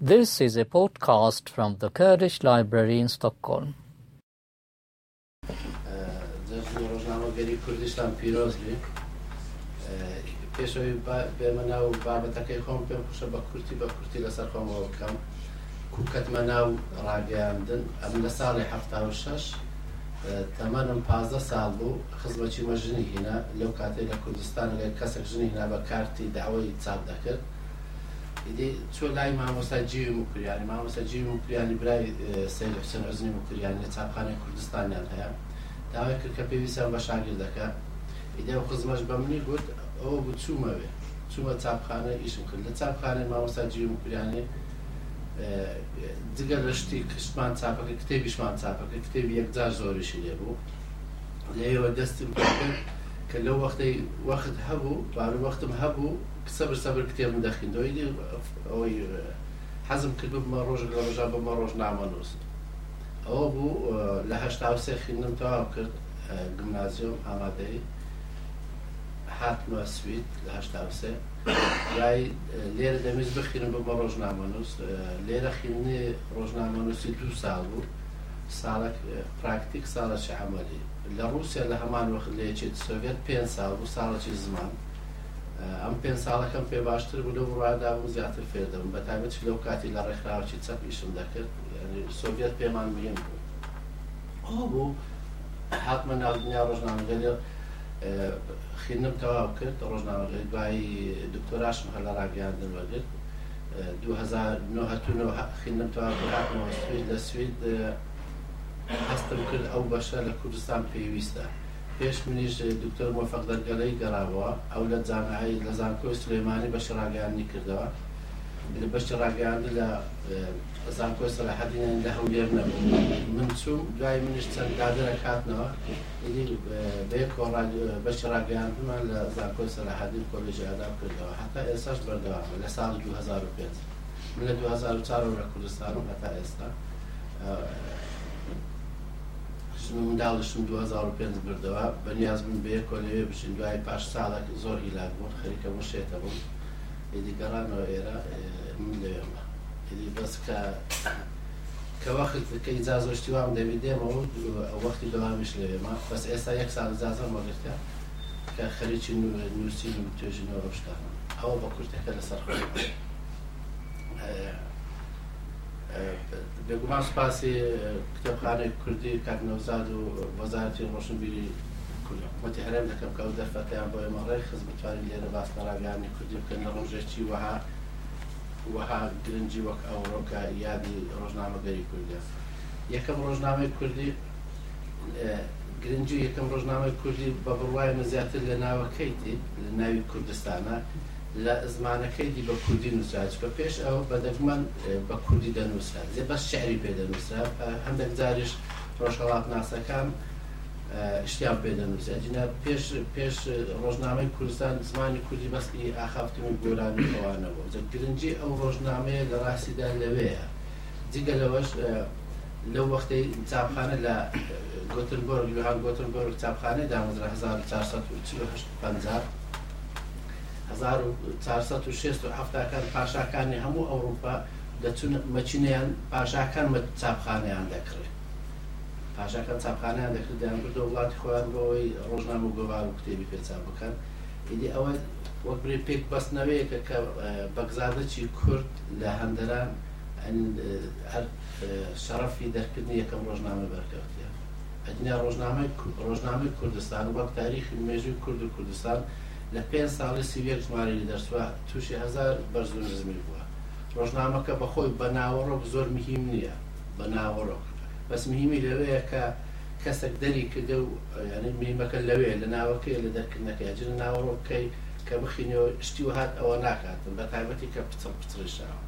This is a podcast from the Kurdish Library in Stockholm. پێشەوەی بێمە ناو بابەتەکەی خۆم پێم خوشە بە کورتی بە کورتی لەسەر خۆمەوە بکەم کوکەتمە ناو ڕاگەیاندن ئەم لە ساڵی هەفتا و شەش تەمەنم پازدە ساڵ بوو خزمەکی مە ژنی هینا لەو کاتێ لە کوردستان لێ کەسێک ژنی هینا بە کارتی داوای چاپ دەکرد ئیدی چۆ لای مامۆستا جیوی مکریانی مامۆستا جیوی مکریانی برای سید حسین عزنی مکریانی لە چاپخانەی کوردستانیان هەیە داوای کرد کە پێویستیان بە شاگردەکە ئیدی ئەو خزمەش بە منی گوت ئەوە گوت چوومەوێ چوومە چاپخانە ئیشم کرد لە چاپخانەی مامۆستا جیوی مکریانی جگە لە شتی کچمان چاپەکە کتێبیشمان چاپەکە کتێبی یەکجار زۆریشی لێ بوو لێەوە دەستم کرد کە لەو وەختەی وەخت هەبوو بار وەختم هەبوو سەبر سەبر کتێبم دەخیندەوەی ئەوەی حەزم کرد بمە ڕۆژێک لە ڕۆژە بمە ڕۆژنامە نووس ئەوە بوو لە هەشتا و سێ خوێندنم تەواو کرد گمنازیۆم ئامادەی هاتمە سوید لە هەشتا و سێ دوای لێرە دەمویست بخینم ببە ڕۆژنامەنووس لێرە خیندنی ڕۆژنامەنووسی دوو ساڵ بوو ساڵک پراکتیک ساڵەکی عملی لە ڕوسیا لە هەمان وەخت لە یەکێتی سۆڤێت پێ ساڵ بوو ساڵەکی زمان ئەم پێ ساڵەکەم پێ باشتر بوو لەو ڕوادا بوو زیاتر فێردەم بە تابەتی لەو کاتی لە ڕێکخراوەکی چەپ ئیشم دەکرد سۆڤێت پێمان مهم بوو ئەوە بوو هاتمە ناو دنیا ڕۆژنامەگەری خوێندنم تەواو کرد ڕۆژنامەگەری دوای دکتۆراشم هەر لە ڕاگەیاندن وەرگرت دوو هەزار نۆ هەتوونەوە هە- خوێندنم تەواو کرد هاتمەوە سوید لە سوید هەستم کرد ئەو بەشە لە کوردستان پێویستە پێش منیش دکتۆر مۆفەق دەرگەلەی گەڕاوەوە ئەو لە جامعەی لە زانکۆی سلێمانی بەشی ڕاگەیاندنی کردەوە لە بەشی ڕاگەیاندن لە زانکۆی سەلاحەدینیان لە هەولێر نەبوو من چووم دوای منش چەند کادرە کاتنەوە ئیدی بێ کۆڕا بەشی ڕاگەیاندمان لە زانکۆی سەلاحەدین کۆلێژی ئاداب کردەوە هەتا ئێساش بەردەوامە لە ساڵی 2005 من لە 2004 لە کوردستانم هەتا ئێستا ژن و منداڵشم 2005 بردەوە بەنیاز من بێ کۆلێوێ بشین دوای پاش ساڵێک زۆر هیلاک بوون خەریکە بوو شێتە بوون ئیدی گەڕانەوە ئێرە من لەوێم بە ئیدی بەس کە کە وەخت کە ئیجازە و شتی وام دەوی دێمەوە و وەختی دەوامیش لەوێمە بەس ئێستا یەک ساڵ ئیجازەم وەگرتە کە خەریکی نووسین و توێژینەوە ئەو شتانە ئەوە بە کورتەکە لەسەر خۆ بێگومان سپاسی کتێبخانەی کوردی کاک نەوزاد و وەزارەتی ڕۆشنبیری کوردە حکومەتی هەرێم دەکەم کە ئەو دەرفەتیان بۆ ئێمە ڕێک خزم بتوانین لێرە باس نەڕاگەیاندنی خودی بکە نە ڕۆژێکی وەها وەها گرنگی وەک ئەوڕۆ کە یادی ڕۆژنامەگەری کوردە یەکەم ڕۆژنامەی کوردی گرنگی یەکەم ڕۆژنامەی کوردی بە بڕوای من زیاتر لە ناوەکەی دی لە ناوی کوردستانە لە زمانەکەی دی بە کوردی نووسراج کە پێش ئەوە بە دەگمەن بە کوردی دەنووسرا زێ بەس شعری پێ دەنووسرا هەندێک جاریش ڕۆژهەڵات ناسەکان شتیان پێ دەنووسی ئەجینا پێش پێش ڕۆژنامەی کوردستان زمانی کوردی بەس ئی ئاخافتن و گۆرانی ئەوانە بوو جە گرنگی ئەو ڕۆژنامەیە لە ڕاستیدا لەوەیە جگە لەوەش لەو وەختەی چاپخانە لە گۆتنبۆرگ یوهان گۆتنبۆرگ چاپخانەی دامەزرا 1440 کان پاشاکانی هەموو ئەوروپا دەچون مەچینەیان پاشاکان چاپخانەیان دەکڕێت پاشاکان چاپخانەیان دەکرد دەیانبردەوە وڵاتی خۆیان بۆ ئەوەی ڕۆژنامە و گۆڤار و کتێبی پێ چاپ بکەن ئیدی ئەوە وەک برێ پێک بەستنەوەیەکە کە بەگزادەچی کورد لە هەندەران هەر شەڕەفی دەرکردنی یەکەم ڕۆژنامە بەرکەوتە ئەدنیا ڕۆژنامەی ڕۆژنامەی کوردستان وەک تاریخی مێژوی کورد و کوردستان لە پێ ساڵی سی یەک ژمارەی دەرچوە تووشی هەزار بەرزو نزمی بووە ڕۆژنامەکە بەخۆی بە ناوەڕۆک زۆر مهم نییە بە ناوەڕۆک بەس مهیمی لەوەیە کە کەسەک دەری کردە و یانی مهیمەکە لەوەیە لە ناوەکەیە لە دەرکردنەکەی ئەجی لە ناوەڕۆک کەی کە بخینی و شتی وهات ئەوە ناکاتن بە تایبەتی کە پچڕ پچڕیشاوە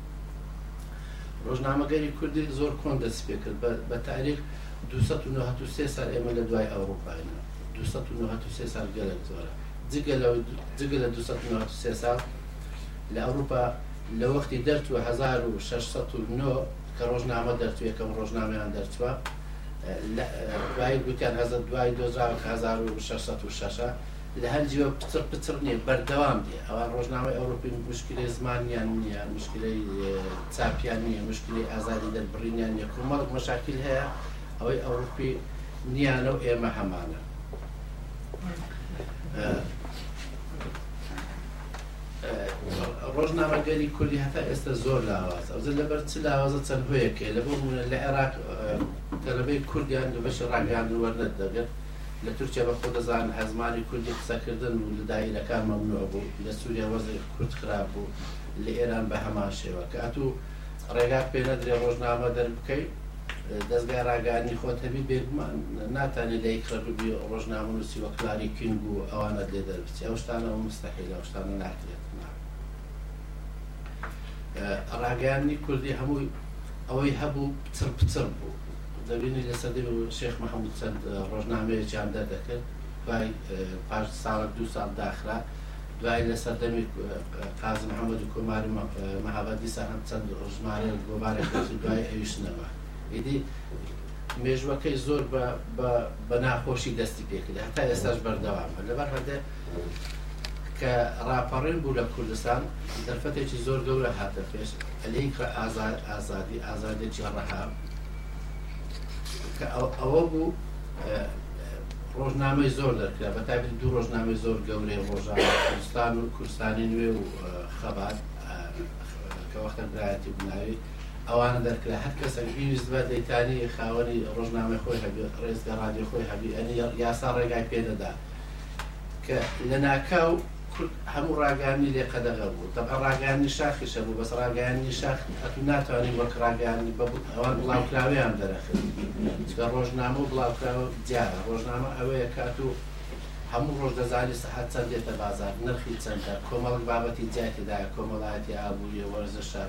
ڕۆژنامەگەری کوردێک زۆر کۆن دەست پێ کرد بە بە تاریخ دوو سەد و نۆهەت و سێ سال ئێمە لە دوای ئەوڕوپاینە دوو سەد و نۆهەت و سێ سال گەلەک زۆرە جگە لە جگە لە دوو سەد و نۆهەت و سێ سال لە ئەوڕوپا لە وەختی دەرچووە هەزار و شەش سەد و نۆ کە ڕۆژنامە دەرچوو یەکەم ڕۆژنامەیان دەرچووە لە دوایی گوتیان هەزە دوای دۆزراوە کە 1606 ە لە هەر جیوە پچڕ پچڕ نییە بەردەوام دێ ئەوە ڕۆژنامەی ئەوروپی مشکلی زمانیان نییە مشکلەی چاپیان نییە مشکلی ئازادی دەربڕینیان نیە کۆمەڵک مەشاکیل هەیە ئەوەی ئەوروپی نیانە و ئێمە هەمانە. ڕۆژنامەگەری کوردی هەتا ئێستا زۆر لاوازە ئەوزە لەبەر چ لاوازە چەند هۆیەک هەیە لە بۆ بوونە لە عێراق تەلەبەی کوردیان لە بەشی ڕاگەاندن وەرنەت دەگرت لە تورکیا بە خۆ دەزان هەزمانی کوردی قسەکردن و لە دایرەکان مەمنوع بوو لە سووریا وەزی کورد خراپ بوو لە ئێران بە هەمان شێوە کە ئەتوو ڕێگات پێ نەدرێ ڕۆژنامە دەربکەی دەستگای ڕاگەانی خۆت هەبی بێگومان ناتانی لە یکڕە ببی ڕۆژنامە نووسی وەکلاری کینگ و ئەوانت لێ دەربچ چی ئەو شتانە ئەو مستحیل ئەو شتانە ناکرێت ڕاگەیاندنی کوردی هەمووی ئەوەی هەبوو پتر پتر بوو دەبینی لە سەدی و شێخ محەممود چەند ڕۆژنامەیەکیان دەردەکرد دوای پاش ساڵک دو ساڵ داخرا دوای لە سەردەمی قاز محەممەد و کۆماری مەهابەدیسا هەم چەند ڕژمارە گۆبارێک دوای ئەویش نەما ئیدی مێژوەکەی زۆر بە بە بە ناخۆشی دەستی پێکرد هەتا ئێستاش بەردەوامە لەبەر هەندێک کە ڕاپەڕین بوو لە کوردستان دەرفەتێکی زۆر گەورە هاتە پێش ئەلەی کە ئازاد ئازادی ئازادێکی ڕەها کە ئەوە بوو ڕۆژنامەی زۆر دەکرا بە تابی دوو ڕۆژنامەی زۆر گەورەی ڕۆژان کوردستان و کوردستانی نوێ و خەبات کە وەختە برایەتی بناوی ئەوانە دەرکرا هەر کەسەک بیویست بە دەیتانی خاوەنی ڕۆژنامەی خۆی هەبی ڕێزگە ڕادیۆ خۆی هەبی ئەنی یاسا ڕێگای پێ نەدا کە لە ناکاو کورد هەموو ڕاگەانی لێ قەدەغە بوو تەبعا ڕاگەانی شاخی شەبوو بەس ڕاگەانی شاخ ئەتو ناتوانانی وەک ڕاگەانی بە ئەوان بڵاوکراویان دەرەخست چکە ڕۆژنامە و بڵاوکراوە دیارە ڕۆژنامە ئەوەیە کات و هەموو ڕۆژ دەزانی سەعات چەند دێتە بازار نرخی چەندە کۆمەڵک بابەتی جیای تێدایە کۆمەڵایەتی ئابووریە وەرزشە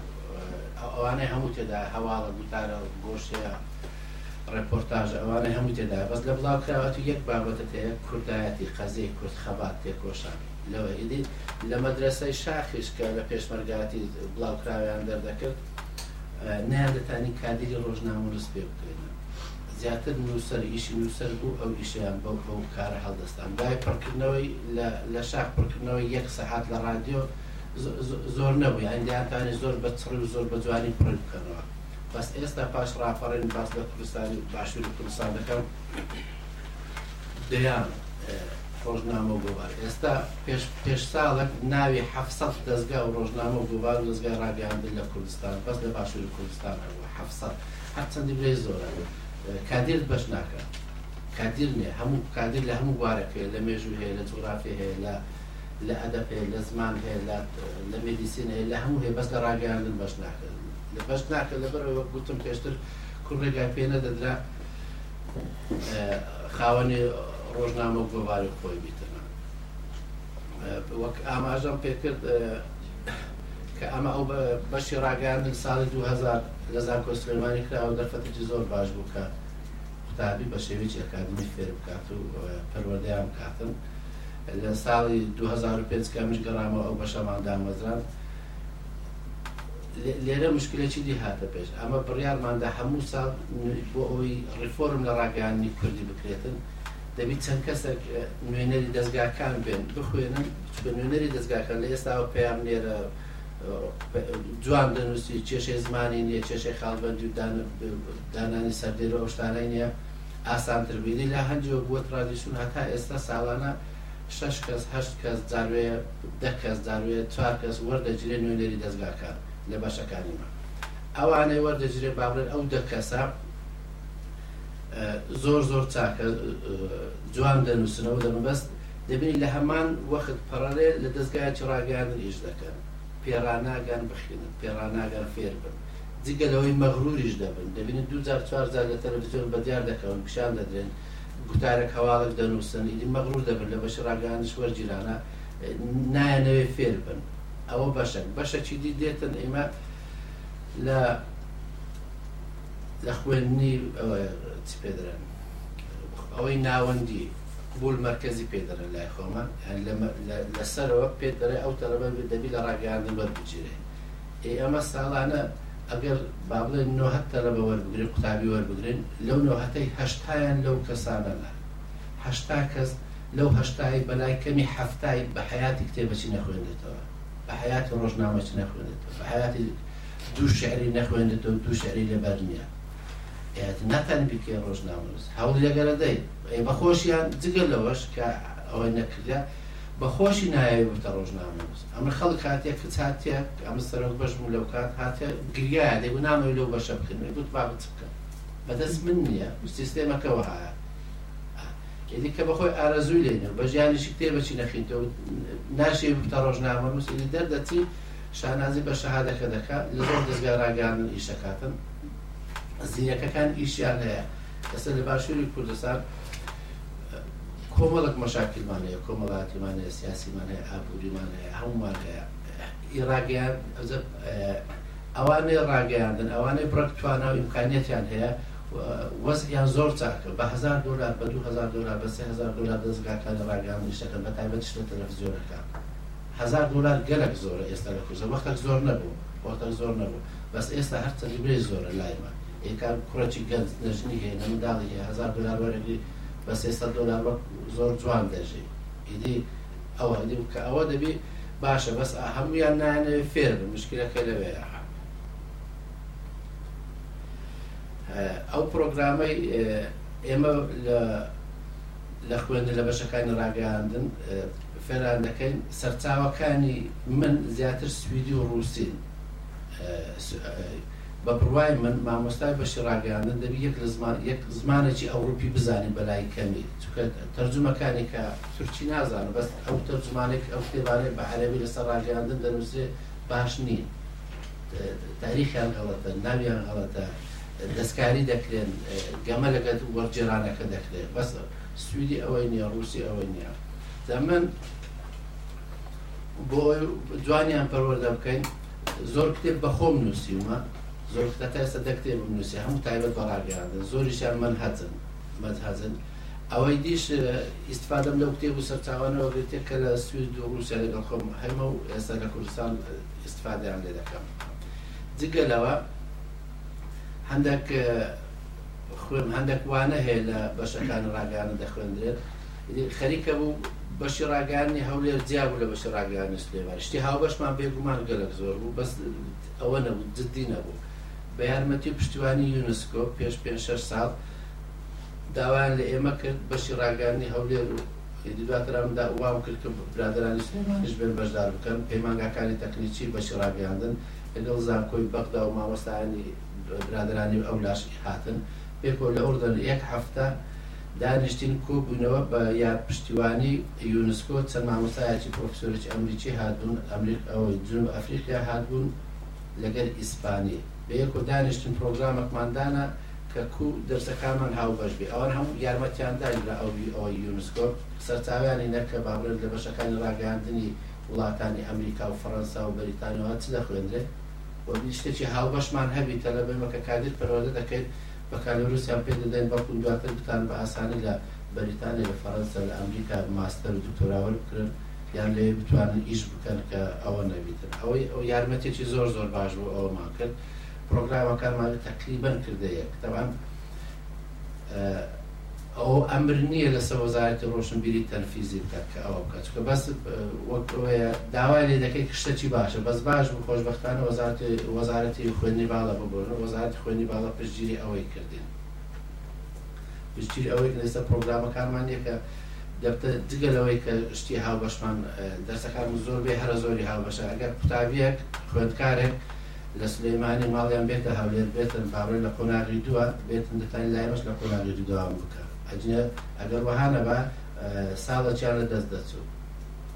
ئەوانەی هەموو تێدا هەواڵە گوتارە گۆشەیە ڕێپۆرتاژە ئەوانەی هەموو تێدا بەس لە بڵاو کراوە تو یەک بابەتە تەیە کوردایەتی قەزیەی کورد خەبات تێکۆشان لەوە ئیدی لە مەدرسەی شاخیش کە لە پێشمەرگاتی بڵاو کراویان دەردەکرد نیان دەتانی کادری ڕۆژنامونوس پێ بکرێن زیاتر نووسەر ئیشی نووسەر بوو ئەو ئیشیان بەو ئەو کارە هەڵدەستان دوای پڕکردنەوەی لە شاخ پڕکردنەوەی یەک سەحات لە ڕادیۆ زۆر نەبوو یانی دەیانتوانی زۆر بە چڕی و زۆر بە جوانی پڕی بکەنەوە بەس ئێستا پاش ڕاپەڕین باس لە کوردستانی باشووری کوردستان دەکەم دەیان ڕۆژنامە و گۆڤار ئێستا پێش پێش ساڵێک ناوی حەفسەد دەستگا و ڕۆژنامە و گۆڤار و دەستگای ڕاگەیاندن لە کوردستان بەس لە باشووری کوردستان هەبوو حەفسەد هەرچەندی بێ زۆرە کادرت بەش ناکە کادر نیە هەموو کادر لە هەموو بوارەکەی لە مێژوو هەیە لە جوگرافی هەیە لە لە ئەدەب هەیە لە زمان هەیە لە لە مێدیسین هەیە لە هەموو هەیە بەس لە ڕاگەیاندن بەش ناکە لە بەش ناکە لەبەر ئەوە وەک گوتم پێشتر کورد ڕێگای پێ نەدەدرا خاوەنی ڕۆژنامە و گۆڤاری خۆی بیتەنا وەک ئاماژەم پێکرد کە ئەمە ئەو بەشی ڕاگەاندن ساڵی 2000 لە زانکۆ سلێمانی کراوە دەرفەتێکی زۆر باش بوو کە قوتابی بە شێوەیەکی ئەکادمی فێر بکات و پەروەردەیان بکاتن لە ساڵی دوو هەزار و پێنج کە منیش گەڕامەوە ئەو بەشەمان دامەزراند لێرە مشکلێکی دی هاتە پێش ئەمە بڕیارماندا هەموو ساڵ بۆ ئەوەی ڕیفۆرم لە ڕاگەیاننی کوردی بکرێتن دەبیت چەند کەسێک نوێنەری دەستگاکان بێن بخوێنن چکە نوێنەری دەستگاکان لە ئێستاوە پەیام نێرە جوان دەنووسی کێشەی زمانی نییە کێشەی خاڵبەندی و دانانی سەردێرە ئەو شتانەی نییە ئاسانتر بینی لە هەندێک بووە ترادیسیون هەتا ئێستا ساڵانە شەش کەس هەشت کەس جاروێ دە کەس جاروێ چوار کەس وەردەگیرێ نوێنەری دەزگاکە لە بەشەکانی من ئەوانەی وەردەگیرێ با بڵێن ئەو دە کەسە زۆر زۆر چاکە جوان دەنووسنەوە دەبن بەس دەبێت لە هەمان وەخت پەڕەلێ لە دەستگایەکی ڕاگەیاندن ئیش دەکەن پێڕاناگەن بخینن پێڕاناگەن فێر بن جگە لەوەی مەغروریش دەبن، دەبینن دوو جار چوار جار لە تەلەفزیۆن بەدیار دەکەون، پیشان دەدرێن، گوتارێک هەواڵێک دەنووسن، ئیدی مەغرور دەبن، لە بەشی ڕاگەیاندنیش وەرگیرانا، نایانەوێت فێر بن، ئەوە بەشەک، بەشەکی دی دێتن، ئێمە لە لە خوێندنی ئەوە چی پێ دەرێن ئەوەی ناوەندی قبول مەرکەزی پێ دەرێن لای خۆمان لەسەرەوە پێ دەرێ ئەو تەلەبە دەبی لە ڕاگەیاندن وەربگیرێ ئێ ئەمە ساڵانە ئەگەر با بڵێن نۆهەت تەلەبە وەربگرن قوتابی وەربگرن لەو نۆهەتەی هەشتایان لەو کەسانەنە هەشتا کەس لەو هەشتای بەلای کەمی حەفتای بە حەیاتی کتێبەچی نەخوێندێتەوە بە حەیاتی ڕۆژنامەچی نەخوێندێتەوە بە حەیاتی دوو شعری نەخوێندێتەوە دوو شعری لەبەر نییە ئێت نەتەن بیکەی ڕۆژنامەنووس هەوڵ لەگەرەدەی ئێ بەخۆشیان جگە لەوەش کە ئەوەی نەکردە بەخۆشی نایەوێتە ڕۆژنامەنووس ئەمە خەڵک هاتیە کچ هاتیە کە ئەمە سەرۆک بەش بوو لەوکات هاتیە گریایە دەیگوت نامەوێ لەو بەشە بکەین دەیگوت با بچ بکە بەدەست من نیە سیستێمەکە وەهایە ئیدی کە بەخۆی ئارەزووی لێنێ بە ژیانیشی کتێبەچی نەخیتەوە ناشێ بتە ڕۆژنامە نووس ئیدی دەردەچی شانازی بە شەهادەکە دەکات لە زۆر دەستگا ڕاگەیاندن ئیشەکاتن زیرەکەکان ئیشیان هەیە لەسەر لە باشووری کوردستان کۆمەڵێک مەشاکیلمان هەیە، کۆمەڵاتیمان هەیە، سیاسیمان هەیە، ئابووریمان هەیە، هەموومان هەیە. ئی ڕاگەیاند ئەوانەی ڕاگەیاندن، ئەوانەی بڕەک توانا و ئیمکانیەتیان هەیە و وەزعیان زۆر چاکە، بە هەزار دۆلار، بە دوو هەزار دۆلار، بە سێ هەزار دۆلار دەزگاکانی ڕاگەیاندنیش دەکەن، بە تایبەت ئیش لە تەلەفزیۆنەکە. هەزار دۆلار گەلەک زۆرە ئێستا لە کوردستان، وەختەک زۆر نەبوو، وەختەک زۆر نەبوو، بەس ئێستا هەر چەندی بێ زۆرە لای من. ئێ کاک کوڕێکی گەنج نەژنی هەیە نە منداڵی هەیە هەزار دۆلار وەرەگری بە سێ سەد دۆلار وەک زۆر جوان دەژی ئیدی ئەوە ئیدی کە ئەوە دەبی باشە بەس ئا هەموویان نایانەوێ فێر بن مشکلەکە لەوێیە ئەو پرۆگرامەی ئێمە لە لە خوێندن لە بەشەکانی ڕاگەیاندن فێران دەکەین سەرچاوەکانی من زیاتر سویدی و ڕووسین بە بڕوای من مامۆستای بەشی ڕاگەیاندن دەبی یەک لە زمان یەک زمانێکی ئەوڕوپی بزانی بە لای کەمی چونکە تەرجومەکانی کە تورکی نازانم بەس ئەو تەرجومانێک ئەو کتێبانەی بە عەرەبی لەسەر ڕاگەیاندن دەنووسێ باش نین تاریخیان غەڵەتە ناویان غەڵەتە دەستکاری دەکرێن گەمە لەگەت وەرجێرانەکە دەکرێت بەس سویدی ئەوەی نییە ڕوسی ئەوەی نییە دە من بۆ جوانیان پەروەردە بکەین زۆر کتێب بە خۆم نووسیومە زۆر کتە تا ئێستا دە کتێبم نووسی هەموو تایبەت بە ڕاگەیاندن زۆریشیان منهەجن مەنهەجن ئەوەی دیش ئیسفادەم لەو کتێب و سەرچاوانەوە گرتێک کە لە سوید و ڕووسیا لەگەڵ خۆم هەمە و ئێستا لە کوردستان ئیسفادەیان لێ دەکەم جگە لەوە هەندێک خوێن هەندێک وانە هەیە لە بەشەکانی ڕاگەیاندن دەخوێندرێت خەریکە بوو بەشی ڕاگەیاندنی هەولێر جیا بوو لە بەشی ڕاگەیاندنی سلێمانی شتی هاوبەشمان بێگومان گەلەک زۆر بوو بەس ئەوە نەبوو جددی نەبوو بە یارمەتی و پشتیوانی یونسکۆ پێش پێنج شەش ساڵ داوایان لە ئێمە کرد بەشی ڕاگەیاندنی هەولێر و ئیدی دواتر ئەم دا وام کرد کە برادەرانی سلێمانیش بێن بەشدار بکەن پەیمانگاکانی تەکنیکی بەشی ڕاگەیاندن لەگەڵ زانکۆی بەغدا و مامۆستایانی برادەرانی ئەولاش هاتن پێکەوە لە ئوردن یەک هەفتە دانیشتین کۆ بووینەوە بە یا پشتیوانی یونسکۆ چەند مامۆستایەکی پرۆفیسۆرێکی ئەمریکی هاتبوون جنوب ئەفریقیا هاتبوون لەگەل ئیسپانی بە یەکۆ دانیشتین پرۆگرامەکمان دانا کە کو دەرسەکانمان هاوبەش بێ ئەوان هەموو یارمەتیان دا لە ئەوی ئەوەی یونسکۆ سەرچاویانی نەکە با بڵێن لە بەشەکانی ڕاگەیاندنی وڵاتانی ئەمریکا و فەرەنسا و بەریتانیا و هەر چ دەخوێندرێ و شتێکی هاوبەشمان هەبی تەلەبەی مەکە کادیر پەروەردە دەکەین بەکالۆریۆسیان پێ دەدەین بەڵکو دواتر بتانن بە ئاسانی لە بەریتانیا، لە فەرەنسا، لە ئەمریکا ماستەر و دکتۆرا وەربگرن یان لەوێ بتوانن ئیش بکەن کە ئەوە نەبیتن. ئەوەی ئەو یارمەتیەکی زۆر زۆر باش بوو ئەوەمان کرد پرۆگرامەکانمان تەقریبەن کردە یەک تەبعەن. ئەوە ئەمر نیە لەسەر وەزارەتی ڕۆشنبیری تەنفیزی بکات کە ئەوە بکات چونکە بەس وەک ئەوەیە داوای لێ دەکەی کە شتەکی باشە بەس باش بوو خۆشبەختانە وەزارەتی وەزارەتی خوێندنی باڵا ببورن وەزارەتی خوێندنی باڵا پشتگیری ئەوەی کردین پشتگیری ئەوەی کە لەسەر پرۆگرامەکانمان یە کە دەبتە جگە لەوەی کە شتی هاوبەشمان دەرسەکانمون زۆر بێ هەرە زۆری هاوبەشە ئەگەر قوتابیەک خوێندکارێک لە سلیمانی ماڵیان بێتە هەولێر بێتن پاڕۆی لە قۆناغی دووە بێتن دەتانی لایمەش لە قۆناغی دوو دەوام بکە ئەجنە ئەگەر وەها نەبا ساڵەکیان لە دەست دەچوو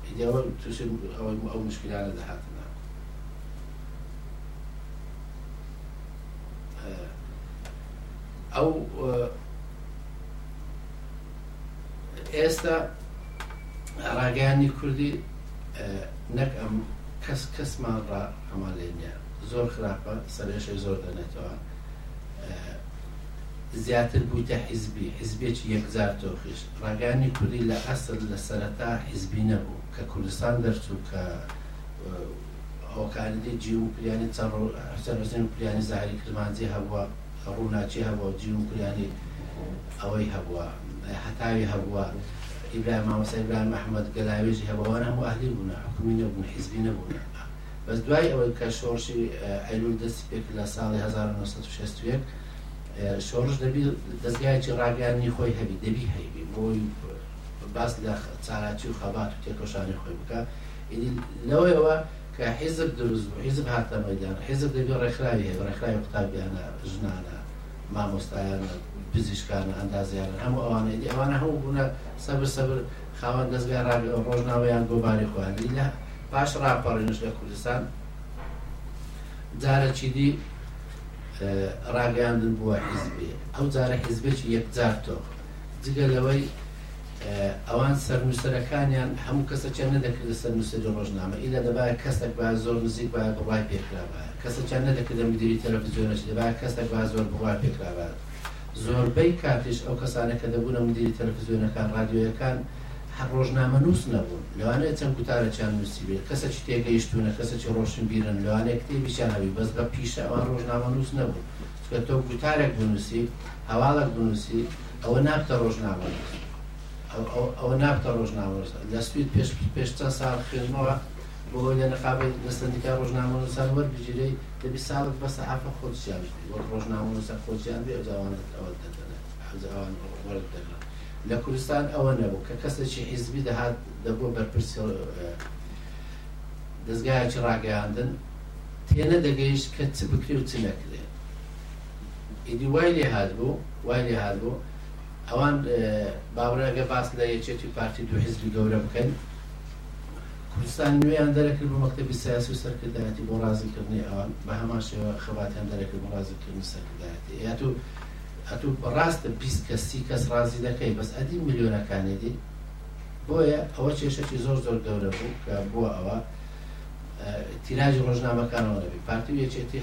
ئیدی ئەوە تووشی ئەوەی ئەو مشکلانە دەهاتن ئەو ئێستا ڕاگەیانی کوردی نەک ئەم کەس کەسمان ڕا هەمان لێ نیە زۆر خراپە سەرێشەی زۆر دەنێتەوە زیاتر بوویتە حیزبی حیزبێکی یەکجار تۆخیش ڕاگانی کوردی لە ئەسل لە سەرەتا حیزبی نەبوو کە کوردستان دەرچوو کە هۆکاری دی جیوم پریانی چەڕۆ حسێن حسێن پریانی زاری کرمانجی هەبووە ڕووناکی هەبووە و جیون قوریانی ئەوەی هەبووە هەتاوی هەبووە ئیبراهیم مامۆستا ئیبراهیم محمد گەلاوێژی هەبوو ئەوان هەموو ئەهلی بوونە حکومی نەبوون حیزبی نەبوون بەس دوای ئەوەی کە شۆڕشی ئەیلول دەستی پێکرد لە ساڵی 1961 شۆڕش دەبی دەستگایکی ڕاگەیاندنی خۆی هەبی دەبی هەیبی بۆی باس لە چالاکی و خەبات و تێکۆشانی خۆی بکە لەوەیەوە کە حیزب دروست بوو، حیزب هاتە مەیدان، حیزب دەبێ ڕێکخراوی هەبێ، ڕێکخراوی قوتابیانە، ژنانە، مامۆستایانە، پزیشکانە، ئەندازیارانە، هەموو ئەوانە، ئیدی ئەوانە هەموو بوونە سەبر سەبر خاوەن دەزگای ڕادیۆ، ڕۆژنامە یان گۆڤاری خۆیان، ئیدی لە پاش ڕاپەڕینش لە کوردستان جارەکی دی ڕاگەیاندن بووە حیزبی، ئەو جارە حیزبێکی یەکجار تۆق، جگە لەوەی. ئەوان سەرنووسەرەکانیان هەموو کەسەکیان نەدەکردە سەرنووسەری ڕۆژنامە، ئیلا دەبایە کەسەک بایە زۆر نزیک بایە بڕوای پێ کرابایە. کەسەکیان نەدەکردە مدیری تەلەفزیۆنەچی دەبایە کەسەک بایە زۆر بڕوای پێ کرابایە. زۆربەی کاتیش ئەو کەسانە کە دەبوونە مدیری تەلەفزیۆنەکان، ڕادیۆیەکان، هەر ڕۆژنامەنووس نەبوون. لەوانەیە چەند گوتارەکیان نووسیبێ، کەسەکی تێگەیشتوونە، کەسەکی ڕۆشنبیرن، لەوانەیە کتێبیشیان هەبی، بەس بە پیشە ئەوان ڕۆژنامەنووس نەبوون. چونکە تۆ گوتارێک بنووسی، هەواڵێک بنووسی، ئەوە نابتە ڕۆژنامەنووس ئەوە نابتە ڕۆژنامەنووس لە سوید پێش پێش چەند ساڵ خوێندمەوە بۆ ئەوەی لە نقابەی لە سەندیکای ڕۆژنامەنووسان وەربگیرەی دەبی ساڵت بە سەحافە خۆدسیان وەک ڕۆژنامەنووسە خۆجیان بێ ئەوجاوانت ئەوە دەدەن وەرت دەگرن لە کوردستان ئەوە نەبوو کە کەسێکی حیزبی دەهات دەبوو بەرپرسی دەستگایەکی ڕاگەیاندن تێنە دەگەیشت کە چ بکرێ و چ نەکرێت ئیدی وای لێ هات بوو وای لێ هاتبوو ئەوان با بڵێن ئەگەر باس لە یەکێتی و پارتی و دوو حیزبی گەورە بکەین کوردستان نوێیان دەرەکرد بۆ مەکتەبی سیاسی و سەرکردایەتی بۆ ڕازیکردنی ئەوان بە هەمان شێوە خەباتیان دەرەکرد بۆ ڕازیکردنی سەرکردایەتی یا تو ئەتو ڕاستە بیست کەس سی کەس ڕازی دەکەی بەس ئەدی ملیۆنەکانی دی بۆیە ئەوە کێشەکی زۆر زۆر گەورە بوو کە بووە ئەوە تیراژی ڕۆژنامەکانەوە نەبێ پارتی و یەکێتی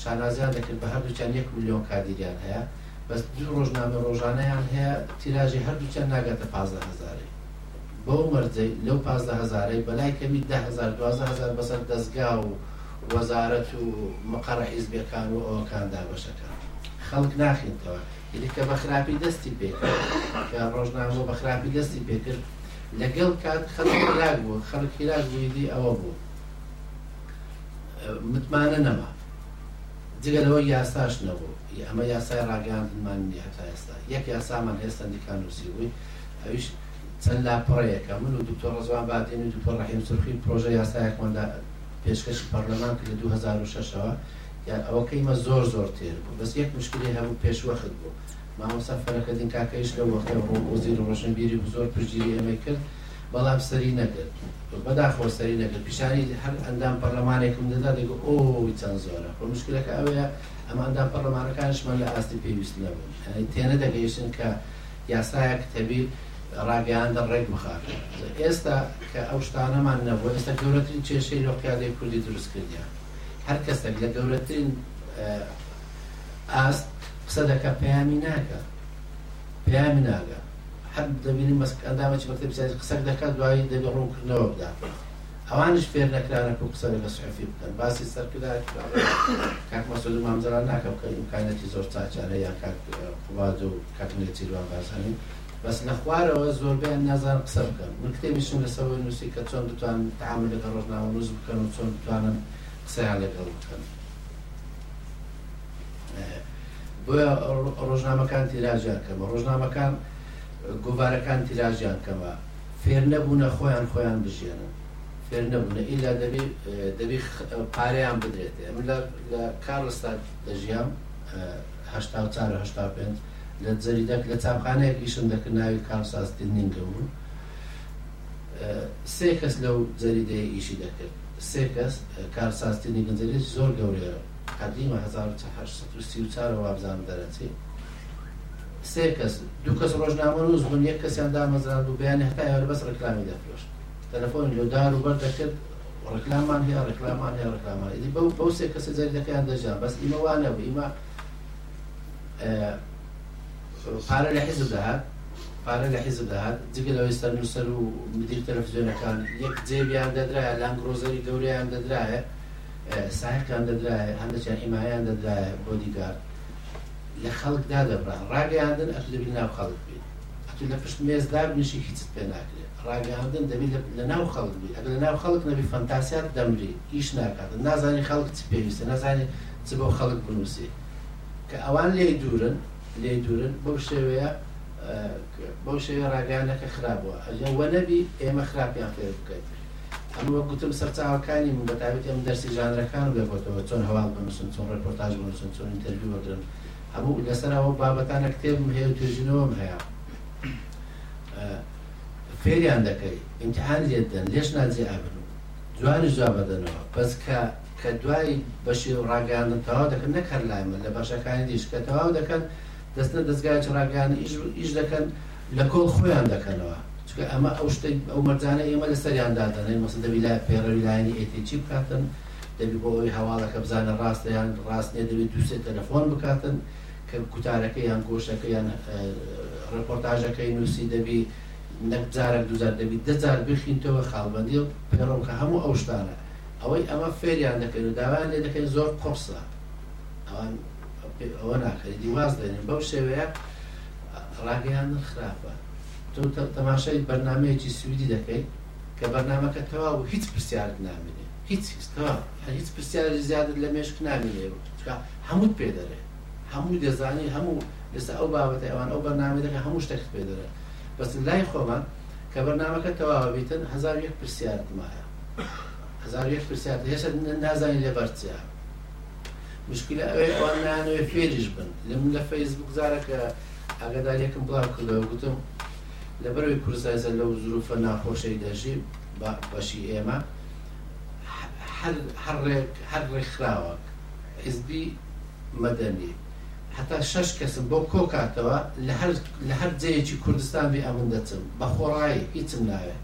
شانازیان دەکرد بە هەردووکیان یەک ملیۆن کادیریان هەیە بەس دوو ڕۆژنامە ڕۆژانەیان هەیە تیراژی هەردووکیان ناگاتە پازدە هەزارێ بەو مەرجەی لەو پازدە هەزارەی بەلای کەمی دە هەزار دوازدە هەزار بەسەر دەزگا و وەزارەت و مقەڕە حیزبەکان و ئەوەکان دابەشەکە خەڵک ناخینتەوە ئیدی کە بە خراپی دەستی پێکرد کە ڕۆژنامە بە خراپی دەستی پێکرد لەگەڵ کات خەڵک هیلاک بوون، خەڵک هیلاک بوو ئیدی ئەوە بوو متمانە نەما جگە لەوەی یاساش نەبوو ی ئەمە یاسای ڕاگەیاندنمان نیە هەتا ئێستا یەک یاسامان هەیە سەندیکا نووسیبووی ئەویش چەند لاپەڕەیەکە من و دکتۆر ڕەزوان بادینی و دکتۆر ڕەحیم سورخی پرۆژە یاسایەکمان دا پێشکەشی پەرلەمان کرد لە 2006ەوە یان ئەوەکەیمە زۆر زۆر تێر بوو بەس یەک مشکلی هەبوو پێشوەخت بوو مامۆستا فەرخەدین کاکەیش لەو وەختەی ڕووح وەزیری ڕۆشنبیری بوو زۆر پشتگیری ئێمەی کرد بەڵام سەری نەگرت بەداخەوە سەری نەگرت پیشانی هەر ئەندام پەرلەمانێکم دەدا دەگوت ئۆۆی چەند زۆرە خۆ مشکلەکە ئەوەیە ئەم ئەندام پەرلەمانەکانیشمان لە ئاستی پێویست نەبوون یانی تێنەدەگەیشتن کە یاسایەک تەوی ڕاگەیاندن ڕێک بخات ئێستا کە ئەو شتانەمان نەبوو ئێستا گەورەترین کێشەی لۆ قیادەی کوردی دروست کردیان هەر کەسێک لە گەورەترین ئاست قسە دەکا پەیامی ناگا پەیامی ناگا هەر دەبینی مەسک ئەندامەکی مەکتەبی سیاسی قسەک دەکا دوایی دەبێ ڕوونکردنەوە بدا ئەوانش فێر نەکرانە کو قسە لەگە سعفی بکەن باسی سەرکردایەتی کاک مەسعود مام جەلال ناکەم کە ئیمکانەتی زۆر چاکیانە یا کاک قوباد و کاک نێچیروان بارزانی بەس لە خوارەوە زۆربەیان نازانن قسە بکەن من کتێبیشم لەسەوەی نووسی کە چۆن بتوانن تعامل لەگەڵ ڕۆژنامەنووس بکەن و چۆن بتوانن قسەیان لەگەڵ بکەن بۆیە ڕۆژنامەکان تیراژیان کەمە ڕۆژنامەکان گۆبارەکان تیراژیان کەمە فێر نەبوونە خۆیان خۆیان بژێنن فێر نەبوونە ئیلا دەبێ دەبێ پارەیان بدرێت من لە کارستان دەژیان هشتا چار هشتا پێنج لە جەریدەک لە چاپخانەیەک ئیشم دەکرد ناوی کارساز تنینگە بوو سێ کەس لەو جەریدەیە ئیشی دەکرد سێ کەس کارساز تینی گنجەنێکی زۆر گەورەیە قەدیمە هەزار و هەشت سەد و سی و چوار ە وابزانم دەرەچێ سێ کەس دوو کەس ڕۆژنامە نووس بوون یەک کەسیان دامەزران بوو بیانی هەتا ئێوارە بەس ڕێکلامی دەفرۆشت تەلەفۆنی لۆ دار و بەر دەکرد ڕێکلامان هەیە ڕێکلامان هەیە ڕێکلامان ئیدی بەو بەو سێ کەسە جەریدەکەیان دەژیان بەس ئیمە وا نەبوو ئیمە پارە لە حیزب دەهات پارە لە حیزب دەهات جگە لەوەی سەر نووسەر و مدیر تەلەفزیۆنەکان یەک جێبیان دەدرایە لانگرۆزەری گەورەیان دەدرایە سایەکان دەدرایە هەندێکیان حیمایان دەدرایە بۆدیگارد لە خەڵک دادەبرا ڕاگەیاندن ئەتو دەبی لەناو خەڵک بی ئەتو لە پشت مێز دابنیشی هیچت پێ ناکرێت ڕاگەیاندن دەبی لەناو خەڵک بی ئەگەر لەناو خەڵک نەبی فەنتاسیات دەمری ئیش ناکات نازانی خەڵک چ پێویستە نازانی چ بۆ خەڵک بنووسی کە ئەوان لێی دوورن لێی دوورن بەو شێوەیە بەو شێوەیە ڕاگەیانەکە خراپ بووە ئەگەر وە نەبی ئێمە خراپیان فێر بکەین ئەمە وەک گوتم سەرچاوەکانی من بە تایبەتی ئەم دەرسی ژانرەکان بێ بۆتەوە چۆن هەواڵ بنووسن چۆن ڕێپۆرتاژ بنووسن چۆن ئینتەرڤیو وەگرن هەموو لەسەر ئەوە بابەتانە کتێبم هەیە و توێژینەوەم هەیە فێریان دەکەی ئیمتحانی لێ دەدەن لێش ناجێ ئەبن و جوانیش جواب ئەدەنەوە بەس کە کە دوای بەشی ڕاگەیاندن تەواو دەکەن نەک هەر لای من لە بەخشەکانی دیش کە تەواو دەکەن دەچنە دەزگایەکی ڕاگەیاندن ئیش ئیش دەکەن لە کۆڵ خۆیان دەکەنەوە چونکە ئەمە ئەو شتە ئەو مەرجانە ئێمە لەسەریان دادەنێن مەسەن دەبی لای پەیڕەوی لایەنی ئێتی چی بکاتن دەبی بۆ ئەوی هەواڵەکە بزانە ڕاستە یان ڕاست نیە دەبی دوو سێ تەلەفۆن بکاتن کە گوتارەکە یان گۆشەکە یان ڕێپۆرتاژەکەی نووسی دەبی نەک جارێک دوو جار دەبی دە جار بخینتەوە خاڵبەندی پەیڕەو کە هەموو ئەو شتانە ئەوەی ئەمە فێریان دەکەین و داوایان لێ دەکەین زۆر قوڕسە ئەوان ئەوە ناکەن ئیدی واز دێنن بەو شێوەیە ڕاگەیاندن خراپە تۆ تەماشای بەرنمەیەکی سویدی دەکەیت کە بەرنمەکە تەواو و هیچ پرسیارت نامێنێ هیچ هیچ تەواو هیچ پرسیاری زیادت لە مێشک نامێنێ هەمووت پێ دەرێ هەموو دەزانی هەموو لەسەر ئەو بابەتی ئەوان ئەو بەرنامە دەکە هەموو شتێک پێ دەرێ بەس لای خۆمان کە بەرنمەکە تەواوە بیتن هزار یەک پرسیارت مایە هەزار و یەک پرسیار هێشتا نازانی لەبەر چیە مشکلە ئەوێ ئەوان نانەوێ فێریش بن لەم لە فەیسبوک زارەکە ئاگدارێکم بڵاو کردەوە گوتم لەبەرەوەی کورسایزە لەو زروفە ناخۆشەی دەژی بەشی ئێمە هەر ڕێکخراوە حزبی مەدەنی هەتا شەش کەسم بۆ کۆکاتەوە لە هەر جەیەکی کوردستان بێ ئەمن دەچم بە خۆڕایی هیچم ناوێت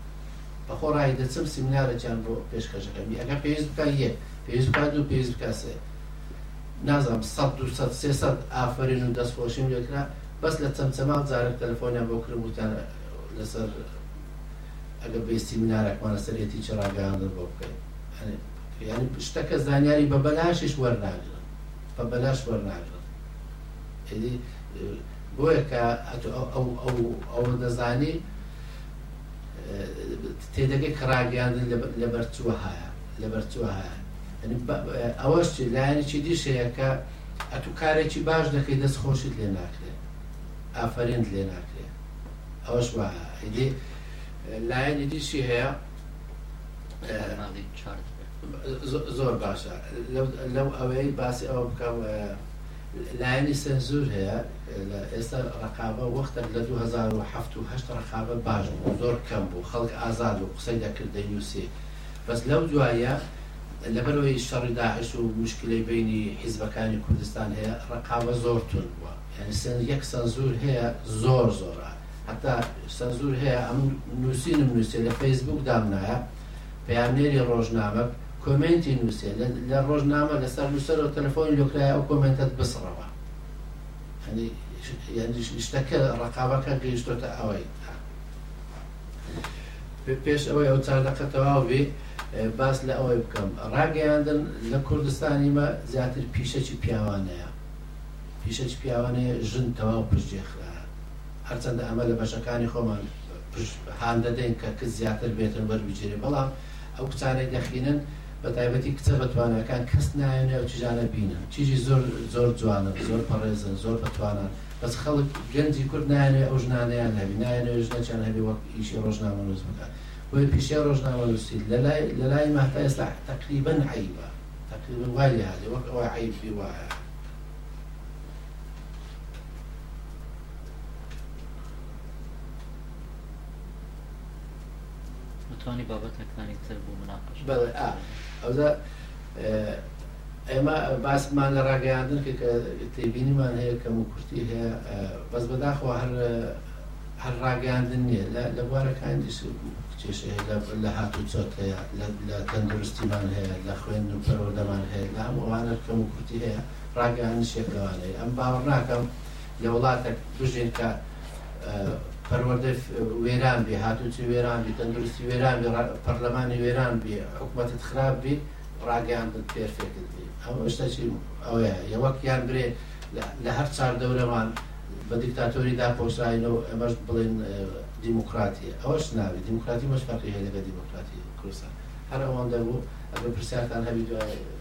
بەخۆ ڕای دەچم سیمینارەکیان بۆ پێشکەش ئەکەم ئەگەر پێویست بکە یەک پێویست بکە دوو پێویست بکە سێ نازانم سەد دوو سەد سێ سەد ئافەرین و دەستخۆشیم لێ کرا بەس لە چەمچەماڵ جارێک تەلەفۆنیان بۆ کرد وتیان لەسەر ئەگەر بێ سیمینارێکمان لەسەر یەتی چ ڕاگەیاندن بۆ بکەین یعنی شتەکە زانیاری بە بەلاشیش وەرناگرن بە بەلاش وەرناگرن بۆیە کە ئەو ئەو ئەو ئەوە دەزانی تێدەگەی کە ڕاگەیاندن لەبەرچووە هاە لەبەرچووە هاە ئەوەش لایەنێکی دیشەیە کە ئەتو کارێکی باش دەکەی دەست خۆشت لێ ناکرێت ئافرێنت لێ ناکرێت ئەوەش وایە ئیدی لایەنی دیشی هەیە زۆر باشە لەو ئەوەی باسی ئەوە بکەم لایەنی سەنزور هەیە لە ئێستا ڕەقابە وەختەک لە دوو هەزار و حەفت و هەشت ڕەقابە باش بوو زۆر کەم بوو خەڵک ئازاد بوو قسەی دەکرد دەینووسی بەس لەو دواییە لەبەرەوەی شەڕی داعش و موشکلەی بەینی حیزبەکانی کوردستان هەیە ڕەقابە زۆر توند بووە یانی سەن یەک سەنزور هەیە زۆر زۆرە هەتا سەنزور هەیە ئەمن نووسینم نووسێ لە فەیسبووک دام نایە پەیامنێری ڕۆژنامەک کۆمێنتی نوسێ لە لە ڕۆژنامە لە سەرنوسەرەوە تەلەفۆنی لۆ کرایە ئەو کۆمێنتەت بسڕەوە یانی یانی شتەکە ڕەقابەکە گەیشتۆتە ئەوەی تا پێش ئەوەی ئەو چار دەقە تەواو بێ باس لە ئەوەی بکەم ڕاگەیاندن لە کوردستانی مە زیاتر پیشەکی پیاوانەیە پیشەکی پیاوانەیە ژن تەواو پشتێخرا هەرچەندە ئەمە لە بەشەکانی خۆمان پشت هان دەدەین کە کچ زیاتر بێتن وەربگیرێ بەڵام ئەو کچانەی دەخینن بە تایبەتی کچە بە تواناکان کەس نایەنێ ئەو چیژانە بینن چیژی زۆر زۆر جوانن زۆر پەڕێزن زۆر بە توانان بەس خەڵک گەنجی کورد نایەنێ ئەو ژنانەیان هەبی نایەنێ ژنەکیان هەبی وەک ئیشی ڕۆژنامە نووس بکات بۆیە پیشەی ڕۆژنامە نووسی لەلای لەلای مەهتا ئێستا تقریبا عیبە تقریبا وای لێ هاتێ وەک ئەوە عیب بی وایە متمانی بابەتەکانی تر بوو مناقەش بەڵێ ئا ئەوزا ئێمە باسمان لە ڕاگەیاندن کە کە تێبینیمان هەیە کەم و کورتی هەیە بەس بەداخەوە هەر هەر ڕاگەیاندن نییە لە بوارەکانی کێشە هەیە لە هاتو چۆت هەیە لە تەندروستیمان هەیە لە خوێن و پەرۆدەمان هەیە لە هەمووانە کەم و کورتی هەیە ڕاگەیان شێک لەوانەیە ئەم باوەڕ ناکەم لە وڵاتەک بژین کە پەروەردە وێران بێ هاتوچی وێران بێ تەندروستی وێران بێ پەرلەمانی وێران بێ حکوومەتت خراپ بێ ڕاگەیان پێرفێکت بێ ئەوە شتەچی ئەوەیە یەوەکیان برێ لە هەر چار دەورەمان بە دیکتاتۆری داپۆشراینە و ئەمەش بڵێن دیموکراتی ئەوەش ناوی دیموکراتی مەشفەقی هەیە لەگە دیموکراتی کوردستان هەر ئەوەندە بوو ئەگە پرسیارتان هەبی دوای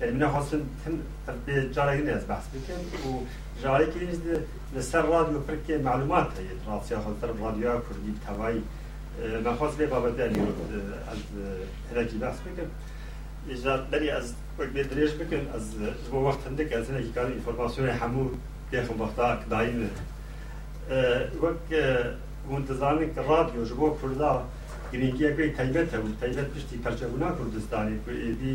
یانی منە خۆسم تم بێ جارێک نێز بەس بکەم و جارێکی لەسەر ڕادیو پرکێ معلومات هەیە ڕاستیا خۆسەر ڕادیو کوردی تەوای مەخۆس لێ بابەتیانی ئەز هەرەکی بەس بکەم ئێجا بەری ئەز وەک بێ درێژ بکەم ئەز بۆ وەخت هەندێک ئەز هەرەکی کار ئینفۆرماسیۆنی هەموو پێخم وەختا کداین وەک وندەزانن کە ڕادیۆش بۆ کوردا گرنگیەکەی تایبەتە و تایبەت پشتی پەرچەبوونا کوردستانی کوردی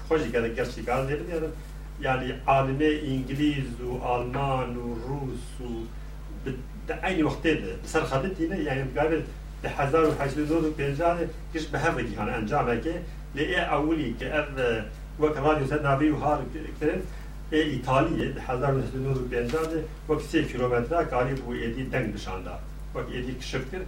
خۆشی گەلە گەشتی کار لێ بنێرن یانی عالمێ ئینگلیز و ئالمان و روس و عینی وەختێ بسەر خەبتی نە یان بگابێت لە 1950 گشت بە هەر ڕێگیان ئەنجامێکێ لە ئێ ئەولی کە ئەر وەک ڕادیو سەر ناوی و هار کرد ئێ ئیتالیە 1950 وەک سێ کیلۆمەترا کاری بوو ئێدی دەنگ بشاندا وەک ئێدی کشف کرد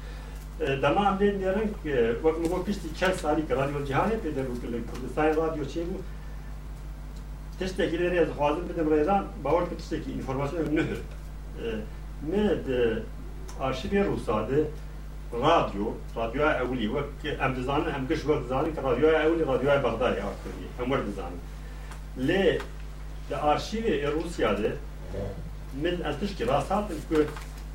دەما ئەمرێ نێرنگ وەک مگۆ پشتی چەند سالی کە رادیۆ جیهانێ پێ دەبوو کە لە کوردستانی رادیۆ چێ بوو تشتێکی لێ نێ دخوازم بدەم رێزان باوەش بە تشتێکی ئینفۆرماسیۆن نهر نێد ئارشیڤێ رووسادێ رادیۆ رادیۆ ئەولی وەک ئەم دزانن ئەم گشت وەک دزانن کە رادیۆ ئەولی رادیۆ بەغدای ئاکردی ئەم وەر دزانن لێ لە ئارشیڤێ رووسیادێ من ئەتشکی راست هاتم کرد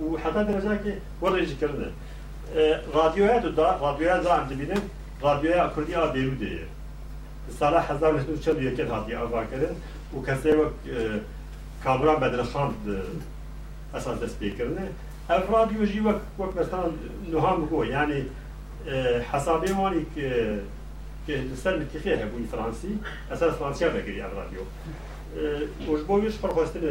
و حەتا دەرەجاکێ وە رێجی کردنە رادیۆیە دو دا رادیۆیە دا ئەم دبینن رادیۆیە کوردی ئا بێرودێیە سالە هەزار و نۆ سەد و چەل و یەکێن هاتیە ئاڤا کردن و کەسێ وەک کامران بەدرخان ئەساس دەس پێ کردنە ئەڤ رادیۆ ژی وەک وەک مەسەڵەن نوهام بگۆ یانێ حەسابێ وانی ک ک لسەر نتیقێ هەبوی فرانسی ئەساس فرانسیا دەگری ئەڤ رادیۆ ئوژ بۆ ویش پڕخوەستنە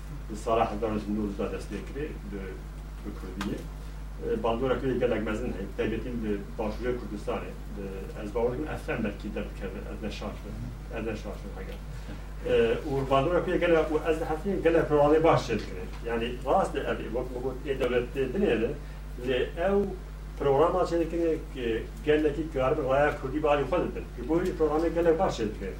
سەراح دانش نور دا دەست پێ کرێ بە کوردیە باندۆرە کوێ گەلک مەزن هەیە تایبەتین بە باشوورە کوردستانێ ئەز باوەکم ئەفەن بەلکی دەرد کرد ئەز نەشاش ئەز نەشاش هەگە و باندۆرە کوێ گەلە و ئەز هەفتین گەلە پرواڵێ باش شێت کرێ یعنی ڕاست ئەبێ وەک بگوت ئێ دەولەت دنێنێ لێ ئەو پرۆگراما چێ دەکرێت گەلێکی کاربن ڕایە کوردی باری خۆ دەبن بۆی پرۆگرامی گەلە باش شێت کرێت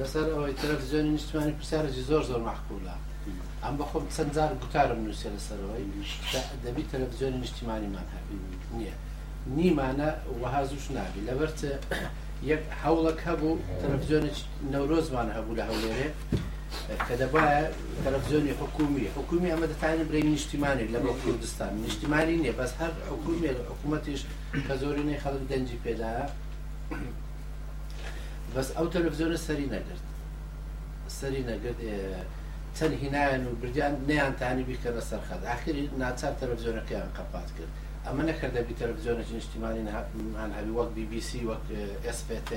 لەسەر ئەوەی تەلەڤزیۆنی نیشتمانی پرسیارێکی زۆر زۆر مەحقولە ئەم بەخۆم چەند جار گوتارم نووسێ لەسەرەوەی دەبی تەلەڤزیۆنی نیشتمانیمان هەبی نییە نیمانە وەها زوش نابی لەبەرچە یەک هەوڵەک هەبوو تەلەڤزیۆنێک نەورۆزمان هەبوو لە هەولێرێ کە دەبایە تەلەفزیۆنی حکومی حکومی ئەمە دەتانە برێن نیشتیمانی لە بۆ کوردستان نیشتیمانی نیە بەس هەر حکومی حکوومەتیش کە زۆرینەی خەڵک دەنجی پێدا بەس ئەو تەلەفزیۆنە سەری نەگرت سەری نەگرت چەند هینایان و بردیان نیانتانی بیکەنە سەرخەت ئاخری ناچار تەلەفزیۆنەکەیان قەپات کرد ئەمە نەکردەبی تەلەفزیۆنە نیشتیمانی هەبی وەک BBC وەک SPT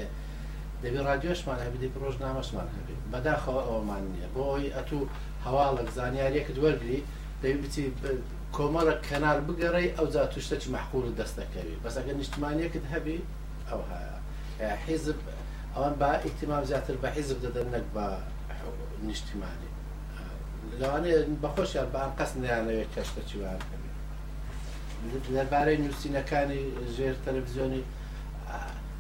دەبێ ڕادیۆشمان هەبێت ڕۆژنامەشمان هەبێت بەداخەوە ئەوەمان نییە بۆ ئەوی ئەتوو هەواڵێک زانیاریەکت وەرگری دەبی بچی کۆمەڵک کەنار بگەڕی ئەو جا توشتەکی مەحقول دەست دەکەوی بەسەگە نیشتمانیەکت هەبی ئەو حیزب ئەوان با ئیتیمام زیاتر بە حیزب دەدەن نەک بە نیشتمانی لەوانەیە بەخۆشیان بە ئەنقەست نیانەوێت کەشتەکی وان هەبێت لەبارەی نووسینەکانی ژێر تەلەڤزیۆنی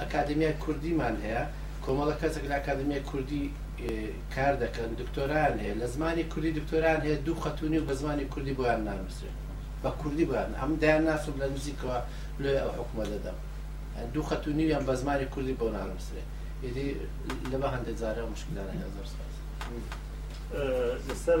ئەکادمیای کوردیمان هەیە، کۆمەڵە کەسێک لە ئەکادمیای کوردی کار دەکەن، دکتۆرایان هەیە، لە زمانی کوردی دکتۆرایان هەیە، دوو خەت و نیو بە زمانی کوردی بۆیان نانووسرێت، بە کوردی بۆیان، ئەم دەیان ناسم لە نزیکەوە لۆیە ئەو حوکمە دەدەم، دوو خەت و نیویان بە زمانی کوردی بۆ نانووسرێت، ئیدی لەبە هەندێ جارە ئەو مشکلانە هەیە. زۆر سپاس. لەسەر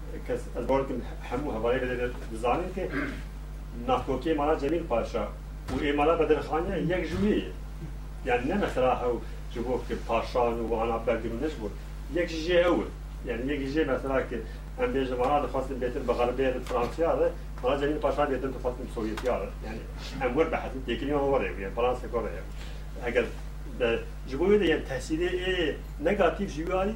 کەس ئەز باور بکن هەموو هەڤاێ بەێ دزانن ک ناکۆکێ مانا جەمیل پاشا و ئێ مانا بەدرخانیان یەک ژووێیە یان نە مەسەلا هەو ژ بۆ ک پاشان و وانا بەگن و نەژ بۆ یەک ژێ ئەو یان یەک ژێ مەسەلا ک ئەم بێژە مانا دخواستن بێتن بە غەربێ بە فرانسیا ڕێ مانا جەمیل پاشا بێتن دخواستن سۆویەتیا ڕێ یان ئەم وەر بە حەسن تێکری ئەوە ڕێ یان فرانسە کۆ ڕێ ئەگەر ژ بۆ وێ یان تەسیرێ ئێ نەگاتیڤ ژیواری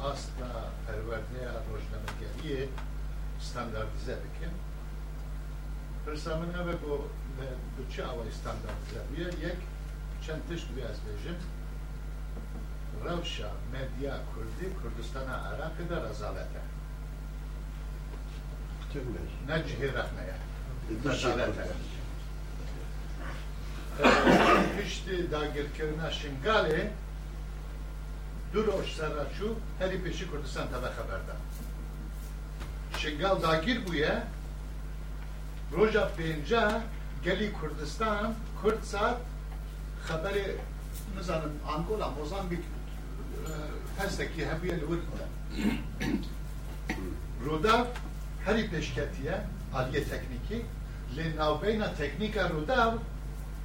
ئاست و پەروەردەیە ڕۆژنەمەگەریێ ستانداردیزە بکەن پرسا من ئەە گۆ چ ئەوەی ستانداردیزە بویە یەک چەند تشت وێز بێژن ڕەوشە مەدیا کوردی کوردستانە عراقی دە ڕەزاالەتە نەجهێ ڕەخنەیە ڕەزاالەتە پشت داگرکردنا شنگالێ دوو رۆژ سەرئەچوو هەلی پێشی کوردستان تەبە خەبەردان شنگال داگیر بوویە رۆژا پێنجا گەلی کوردستان کورد سات خەبەرێ مزانم ئانگۆلا مۆزان بیت هەستەکی هەبووە لە ورد بووە رودا هەری پێشکەتیە ئالیە تەکنیکی لێ ناوبەینە تەکنیکە رودا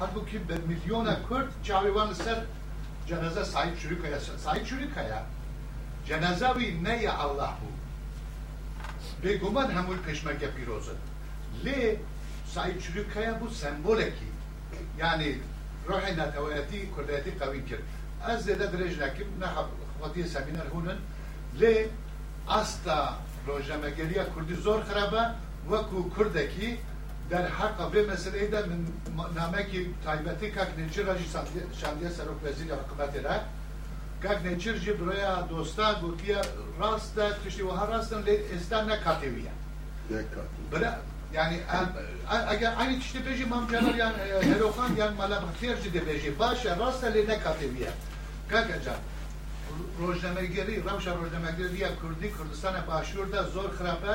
هەردوو کی بە ملیۆنە کورد چاوی وە لەسەر جەنەزە سەعید چریکە یە سەعید چریکە یە جەنەزە وی نە یە ئەللە بوو بێگوومان هەمووی پێشمەرگە پیرۆزن لێ سەعید چریکە یە بوو سەمبۆلە کی یانی روحی نەتەوەیەتی کوردەیەتی قەوی کرد ئەز زێدە درێژ نەکیم نە خوەتی سەمینەر هوونن لێ ئاستە روژنەمەگەریە کوردی زۆر خرابە وەکوو کوردە کی دەرحەقە ڤێ مەسەلەیدا من نامەێکی تایبەتێ کاک نێچیرا ژی شاندیە سەرۆک وێزیری حکومەتێ را، کاک نێچیر ژی برەێا دۆستان گۆتیە راستە تشتێ وەها راستن لەێ ئێستا نە کاتێ ویە. برا یانی ئەگەر عەینی تشتێ بێژێ مام جەلال یان هێرۆ خان یان مەلا بەختیار ژی دە بێژێ باشە راستە لەێ نە کاتێ ویە. کاکە جان رۆژنەمەێگەری رەوشە رۆژنەمەگەریە کوردی کوردستانە باشووردا زۆر خراپە،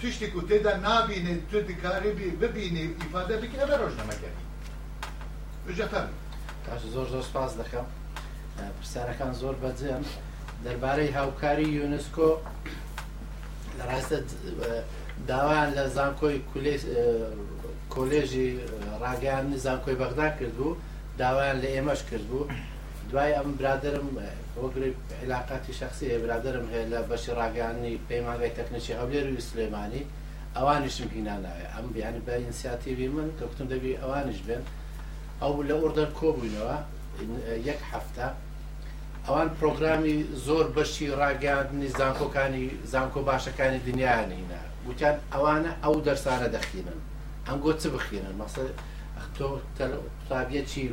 تشتیک و تێدا نابینێت تو دکاریبی ببینی و ئیفادە بکی ئەمە رۆژنەمەگەری ئوجە فەرمو. باش زۆر زۆر سپاس دەکەم پرسیارەکان زۆر بەجێن دەربارەی هاوکاری یونسکۆ لە ڕاستە داوایان لە زانکۆی کۆلێژی ڕاگەیان زانکۆی بەغدا کردبوو داوایان لە ئێمەش کردبوو دوای ئەم برادەرم وەک عیلاقاتی شەخسی هەیە برادەرم هەیە لە بەشی ڕاگەیاندنی پەیمانگای تەکنیکی هەولێر و سلێمانی ئەوانیشم هینانایە ئەم بیانی بە ئینسیاتیوی من کە کوتم دەبی ئەوانیش بێن ئەو لە ئوردەر کۆبووینەوە یەک هەفتە ئەوان پرۆگرامی زۆر بەشی ڕاگەاندنی زانکۆکانی زانکۆ باشەکانی دنیایان هینا گوتیان ئەوانە ئەو دەرسانە دەخینن ئەنگۆ چ بخینن مەسە تۆ با گەچی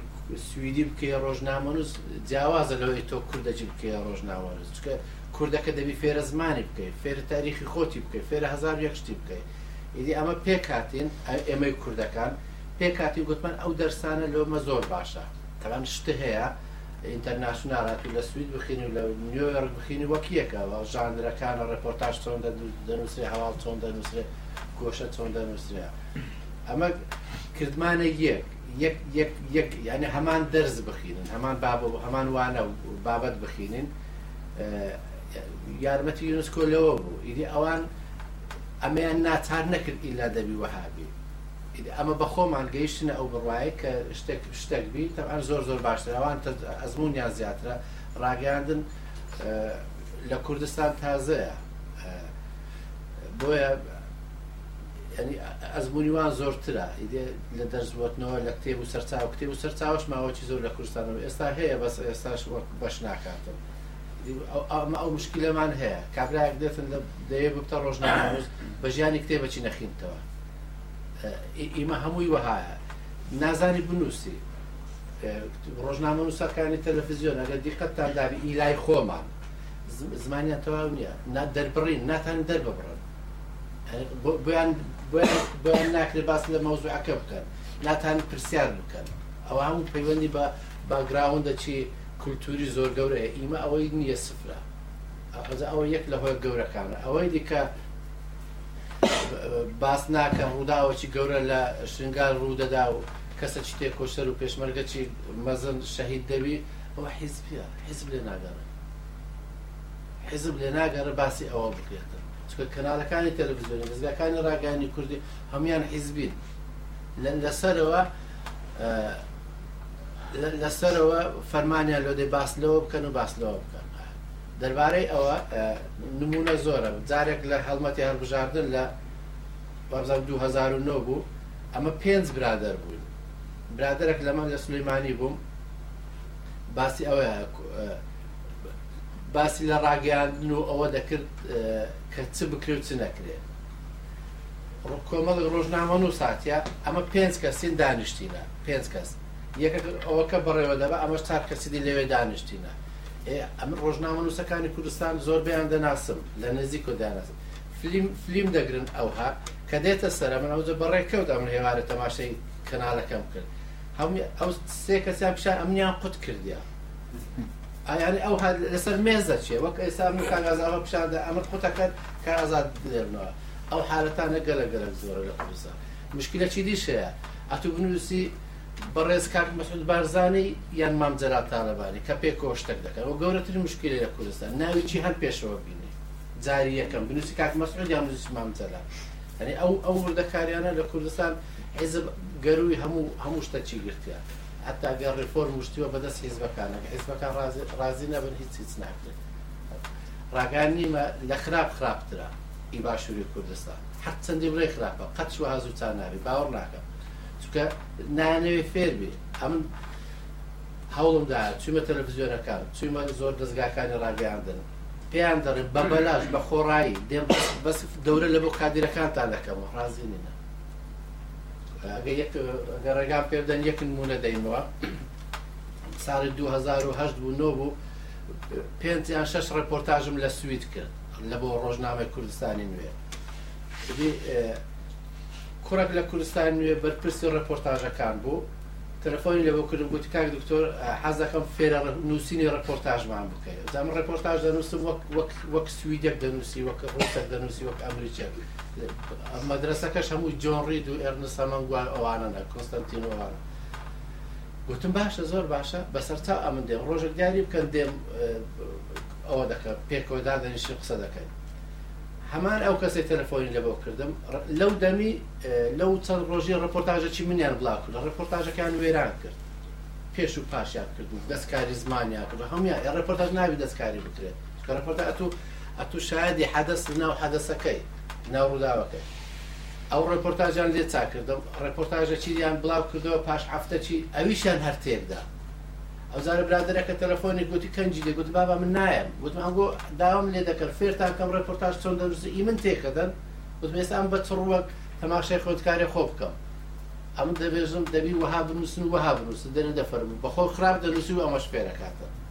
سویدی بکەیە ڕۆژنامەنووس جیاوازە لەوەی تۆ کوردەجی بکەیە ڕۆژنامەنووس چکە کوردەکە دەبی فێرە زمانی بکەیت فێرە تاریخی خۆتی بکەیت فێرە هزار یەکشتی بکەیت ئیدی ئەمە پێکاتین ئێمەی کوردەکان پێکاتی گوتمان ئەو دەرسانە لۆمە زۆر باشە تەوان شتە هەیە ئینتەرناسیونالات و لە سوید بخینی و لە نیویۆرک بخینی وەکیەکە ژانرەکانە ڕێپۆرتاش چۆن دەنووسێ هەواڵ چۆن دەنووسێ گۆشە چۆن دەنووسێ ئەمە کردمانە یەک یەک یەک یەک یعنی هەمان دەرز بخینن هەمان باب و هەمان وانە و بابەت بخینن یارمەتی یونسکۆ لەوە بوو ئیدی ئەوان ئەمەیان ناچار نەکرد ئیلا دەبی وەهابی ئەمە بەخۆمان گەیشتنە ئەو بڕواایە کە شتێک شتێک بی تەعاان زۆر زۆر باشتراوان ئەزمونیان زیاترە ڕاگەاندن لە کوردستان تازەیە بۆیە ئەزمونی وان زۆرترە ئیدێ لە دەرس وتنەوە لە کتێب و سەرچاو کتێب و سەرچاوش ماوەی زۆر لە کوردستانەوە ئێستا هەیە بەس ئێستاش وەک بەش ناکاتن ئەمە ئەو مشکلەمان هەیە کابراەک دێتن لە دەیە ببتە ڕۆژنامەنووس بە ژیانی کتێبەکی نەخینتەوە ئیمە هەمووی وەهایە نازانی بنووسی ڕۆژنامە نووسەکانی تەلەفزیۆن ئەگە دیقەتتان دابی ئیلای خۆمان زمانیان تەواو نییە نا دەربڕین ناتان دەرببڕن بۆیان بۆیان ناکرێت باس لە مەوزوعەکە بکەن ناتان پرسیار بکەن ئەوە هەموو پەیوەندی بە باگراون دەچی کولتوری زۆر گەورەیە ئیمە ئەوەی نییە سفرە ئەوە یەک لە هۆی گەورەکانە ئەوەی دیکە باس ناکە ڕووداوەکی گەورە لە شنگال ڕوودەدا و کەسە چی تێکۆشەر و پێشمەرگەچی مەزن شەهید دەبی ئەوە حیزبە حیزب لێ ناگەڕێت حیزب لێناگەرێ باسی ئەوە بکرێتن چکە کەنالەکانی تەلەڤزیۆنی دەزگاکانی ڕاگەانی کوردی هەموان حیزبین لەسەرەوە لەسەرەوە فەرمانیان لۆدەی باس لەوە بکەن و باس لەوە بکەن دەربارەی ئەوە نمونە زۆرە جارێک لە هەڵمەتی هەربژاردن لە بەزان 2009 بوو ئەمە پێنج برادەر بوون برادێک لەمە لە سلەیمانی بووم باسی ئەوەیە باسی لە ڕاگەیاندن و ئەوە دەکرد کە چ بکرێ و چ نەکرێ کۆمەڵی ڕۆژنامە و ساتە ئەمە پێنج کەسین دانیشتینە پێنج کەس یەکە ئەوەکە بەڕێوە دەبە ئەمە چار کەسی دی لەوێ دانیشتینە ئەم ڕۆژنامە نووسەکانی کوردستان زۆر بیان دەناسم لە نزیک و داناست فلیم فلیم دەگرن ئەوها کە دێتە سەر من ئەوجە بەڕێکەوت ئەم هێوارە تەماشای کەناڵەکەم کرد هەموو ئەو سێ کەسیان پیشان ئەمنیان قوت کردیان ئەیانی ئەو هەر لەسەر مێز دەچێت وەک ئێستا من کاگازاوە پیشاندە ئەمە قوتەکەت کە ئازاد بێنەوە ئەو حالەتانە گەلە گەلە زۆرە لە کوردستان مشکلە چی دیش هەیە ئەتو بنووسی بەڕێز کاک مەسعود بارزانانی یان مام جەلال تالەبانی کە پێکەوە شتێک دەکەن و گەورەترین مشکلی لە کوردستان ناوی چی هەم پێشەوە بینی جاری یەکەم بنووسی کاک مەسعود یان بنووسی مام جەلال یعنی ئەو ئەو وردەکاریانە لە کوردستان حیزب گەروی هەموو هەموو شتە چی گرتیان هەتا گەر ڕیفۆرم وشتیوە بەدەست حیزبەکانە کە حیزبەکان ڕازی نەبن هیچ هیچ ناکرێت ڕاگان نیمە لە خراپ خراپترە ئی باشووری کوردستان حەق چەندی بڵێ خراپە قەت چوە هەزووتان ناوی باوەڕ ناکەم چکە نانەوێ فێر بێ ئەمن هەوڵم دا چویمە تەلەڤزیۆنەکان چویمە زۆر دەستگاکانی ڕاگەیاندن پێیان دەڕێ بە بەلاش بە خۆڕایی دێم بەس دەورە لە بۆ کادیرەکانتان دەکەمەوە ڕازی نینە ئەگەر یەک ئەگەر ڕێگام پێ بدەن یەک نمونە دەینەوە ساڵی 2010 بوو نۆ بوو پێنج یان شش ڕێپۆرتاژم لە سوید کرد لە بۆ ڕۆژنامەی کوردستانی نوێ کوڕک لە کوردستان نوێ بەرپرسی ڕێپۆرتاژەکان بوو تەلەفۆنی لەوە کردم گوتی کاک دکتۆر حەز دەکەم فێرە نووسینی ڕپۆرتاژمان بکەیت زەم ڕپۆرتاژ دەنووسم وەک وەک وەک سویدێک دەنووسی وەک ڕوسەر دەنووسی وەک ئەمریکێک مەدرەسەکەش هەمووی جۆن ڕید و ئێرنست هەمەنگوای ئەوانەن هەر کۆنستانتین و ئەوانە گوتم باشە زۆر باشە بەسەرچاو ئەمن دێم ڕۆژێک دیاری بکەن دێم ئەوە دەکە پێکەوە دادەنیشی قسە دەکەین هەمان ئەو کەسی تەلەفۆنی لە بۆ کردم لەو دەمی لەو چەند ڕۆژی ڕپۆرتاژەکی منیان بڵاو کرد لە ڕپۆرتاژەکان وێران کرد پێش و پاشیان کردو دەستکاری زمانیان کرد هەموان ڕپۆرتاژ ناوی دەستکاری بکرێت کە ڕپۆرتا ئەتو ئەتو شایدی حەدەس ناو حەدەسەکەی ناو ڕووداوەکەی ئەو ڕێپۆرتاجان لێ چاک کردم ڕێپۆرتاژە چیدیان بڵاو کردەوە پاش هەفتە چی ئەویشیان هەر تێکدا ئەو زارە برادەرەکە تەلەفۆنی گوتی کەنجی لێ گوت بابا من نایەم گوتم ئەنگۆ داوام لێ دەکەن فێرتان کەم ڕێپۆرتاژ چۆن دەنووس ئی من تێکەدەن گوتم ئێستا ئەم بە چڕوەک تەماشای خوێندکارێ خۆ بکەم ئەم دەبێژم دەبی وەها بنووسن و وەها بنووسن دەنێ دەفەرموو بەخۆ خراپ دەنووسی و ئەمەش فێرەکاتە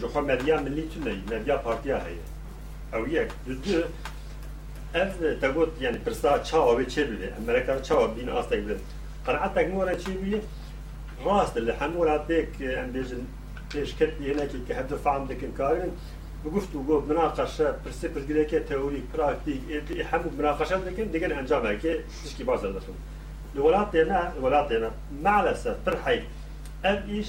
جخۆ مەدیا ملی چ نەی مەدیا پارتیا هەیە ئەو یەک دو ئەف تەگوت یعنی پرسا چاوە بێ چێ بێ ئەمەرەکە چاوە بین ئاستێک بێت قەنعەتێک مۆرە چێ بێ ڕاستە لە هەموو وڵاتێک ئەم بێژن پێشکرد هێنێکی کە هەردوو فام دەکەن کارن بگفت و گۆ مناقەشە پرسی پرسگرێکە تەوری پراکتیک هەموو مناقەشە دەکەن دەگەن ئەنجامێکێ تشکی باز دەخن لە وڵاتێنە وڵاتێنە مالەسە پرحەی ئەم ئیش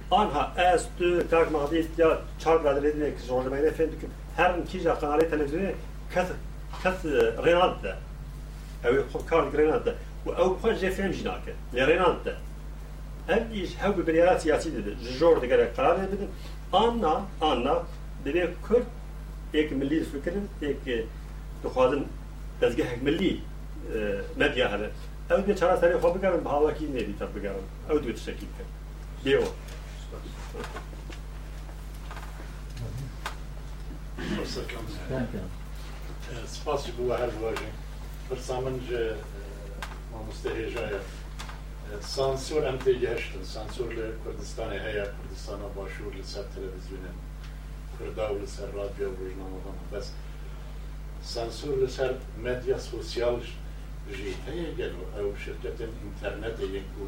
ئانها ئەز تو تاک مادی یا چار برادری دنێ ک ڕۆژنمەیلێ فێم بکن هەرن کیژا قەنالی تەلەفزیونێ کەس کەس ڕێنان بدە ئەوێ خۆ کارد ڕێنان بدە و ئەو بخوە ژێ فێم ژی ناکە لێ ڕێنان بدە ئەم ئیش هەو ببریارە سیاسی دەدە ژۆر دەگەرە قەرارێ بدن ئاننا ئاننا دەبێ کورد ئێک ملی فکرن ئێک دخوازن دەزگەهێک ملی مەدیا هەبێت ئەو دوێ چارەسەرێ خۆ بگەرن بە هاوڵاکی نێبی تەب بگەرن ئەو دوێ تشەکی بکەن بێەوە سپاسی بووە هەر بواژێ پرسا من مامۆستە هێژایە سانسۆر ئەم تێگەهشتن سانسۆر لە کوردستانی هەیە کوردستانە باشوور لەسەر تەلەڤزیونە کورددا و لەسەر ڕادیۆ و ڕۆژنامەوان بەس سانسۆر لەسەر مەدیا سوسیال ژی هەیە گەل ئەو شرکەتن ئینتەرنەتە یەک بوو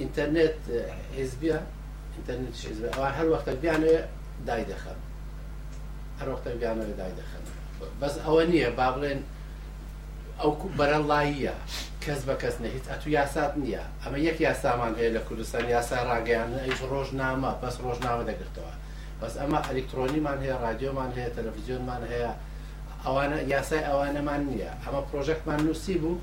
ئینتەرنێت حیزبیە ئینتەرنێت حیزبە ئەوە هەر وەختە بیانێ دای دەخەن هەر وەختە بیانەوە دای دەخەن بەس ئەوە نییە با بڵێن ئەو بەرەڵاییە کەس بە کەس نەهیت ئەتو یاسات نییە ئەمە یەک یاسامان هەیە لە کوردستان یاسا ڕاگەیان ئەیش ڕۆژنامە بەس ڕۆژنامە دەگرتەوە بەس ئەمە ئەلکترۆنیمان هەیە رادیۆمان هەیە تەلەڤزیۆنمان هەیە ئەوانە یاسای ئەوانەمان نییە ئەمە پرۆژەکمان نووسی بوو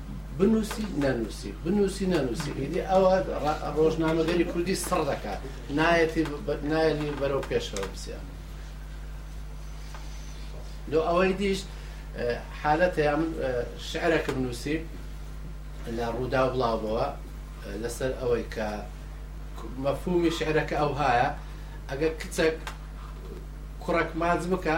بنووسی نەنووسی بنووسی نەنووسی ئیدی ئەوە ڕۆژنامەگەری کوردی سڕ دەکات نایەتی نایەنی بەرەو پێشەوە بسییان لۆ ئەوەی دیش حالەتە من شعرەکەم نووسی لە ڕوودا و بڵاوبەوە لەسەر ئەوەی کە مەفهومی شعرەکە ئەو هایە ئەگەر کچەک کوڕک ماچ بکە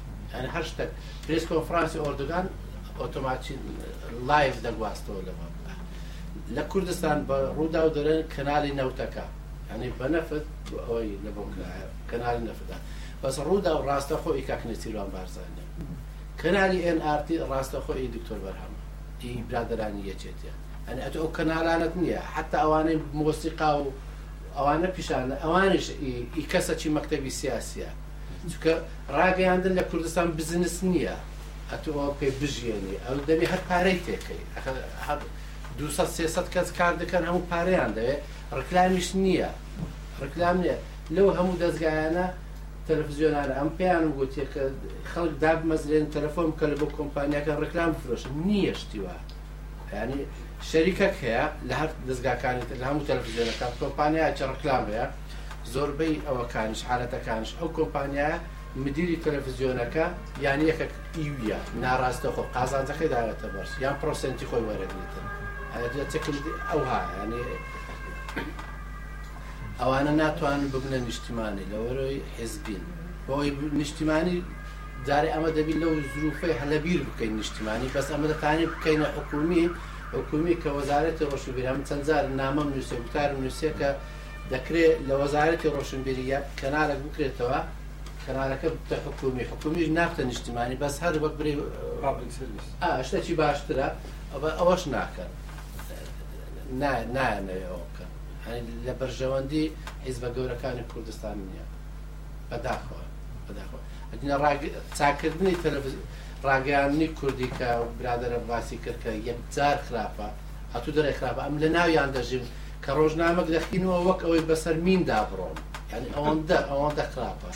پرێس کۆنفرانسی ئۆردوگان ئۆتۆماتی لایڤ دەگواستەوە لە مەڕدا لە کوردستان بە ڕووداو دەرێن کەنالی نەوتەکە هەنی بە نەفت ئەوەی لە بۆ کرایە کەنالی نەفدا بەس ڕوودا و ڕاستە خۆی کاکنەسیروان بارزانە کەنالی ئێن ئارتی ڕاستە خۆی دکتۆر بەرهەمە ئی برادرانی یەچێتە ئەن ئەت ئەو کەنالانت نییە حتا ئەوانەی مۆسیقا و ئەوانە پیشانە ئەوانش ئی کەسە چی مەکتتەبی سیاسە چونکە ڕاگەیاندن لە کوردستان بزنس نییە ئەتو ئەوە پێ بژیێنی ئەو دەبێ هەر پارەی تێکەی دو سێسەد کەس کار دەکەن هەموو پارەیان دەوێت ڕکلامیش نییە ڕکلام نیە لەو هەموو دەستگایانە تەلەفزیۆنان ئەم پێیانم گوتیە کە خەڵک دابمەزرێن تەلەفۆن بکە لە بۆ کۆمپانیەکان ڕکلام فرۆش نییە شتیوە ینی شەریکەک هەیە لە هەر دەستگاکانی لە هەموو تەلەفزیۆنەکان کۆمپانیا چ ڕکلام هەیە زۆربەی ئەوەکانیش حالەتەکانش ئەو کۆمپانیایە مدیری تەلەفزیۆنەکە یان یەکە ئیویە ناراستەخۆ قازانجەکەی داوێتە بەرز یان پرۆسنتی خۆی وەرەگرتن ئەوها ینی ئەوانە ناتوانن ببنە نیشتمانی لەوەرەوەی حزبین بۆی نیشتمانی جارێ ئەمە دەبیت لەو زروفی هەلەبیر بکەین نیشتمانی بەس ئەمە دەتانێت بکەینە حکومی حکومی کە وەزارەتی ڕۆشنبیرام چەندجار نامەم نووسێ گوتارم نووسێکە دەکرێ لە وەزارەتی ڕۆشنبیرییە کەنارەک بکرێتەوە، کەنارەکە ببتە حکوومی، حکوومیش نابتە نیشتیمانی، بەس هەر وەک برێ پابلیک سرویس ئا شتەکی باشترە، ئەوە ئەوەش ناکەن نا نایانەوێ ئەوە بکەن، هەی لە بەرژەوەندی حیزبە گەورەکانی کوردستان نییە بەداخەوە بەداخەوە ئەگینە ڕاگ چاکردنی تەلەفز ڕاگەیاندنی کوردی کە برادەرە باسی کرد کە یەکجار خراپە ئەتوو دەرێ خراپە ئەم لە ناویان دەژیم کە ڕۆژنامەک دەخینەوە وەک ئەوەی بەسەر میندا بڕۆم یعنی ئەوەندە ئەوەندە خراپە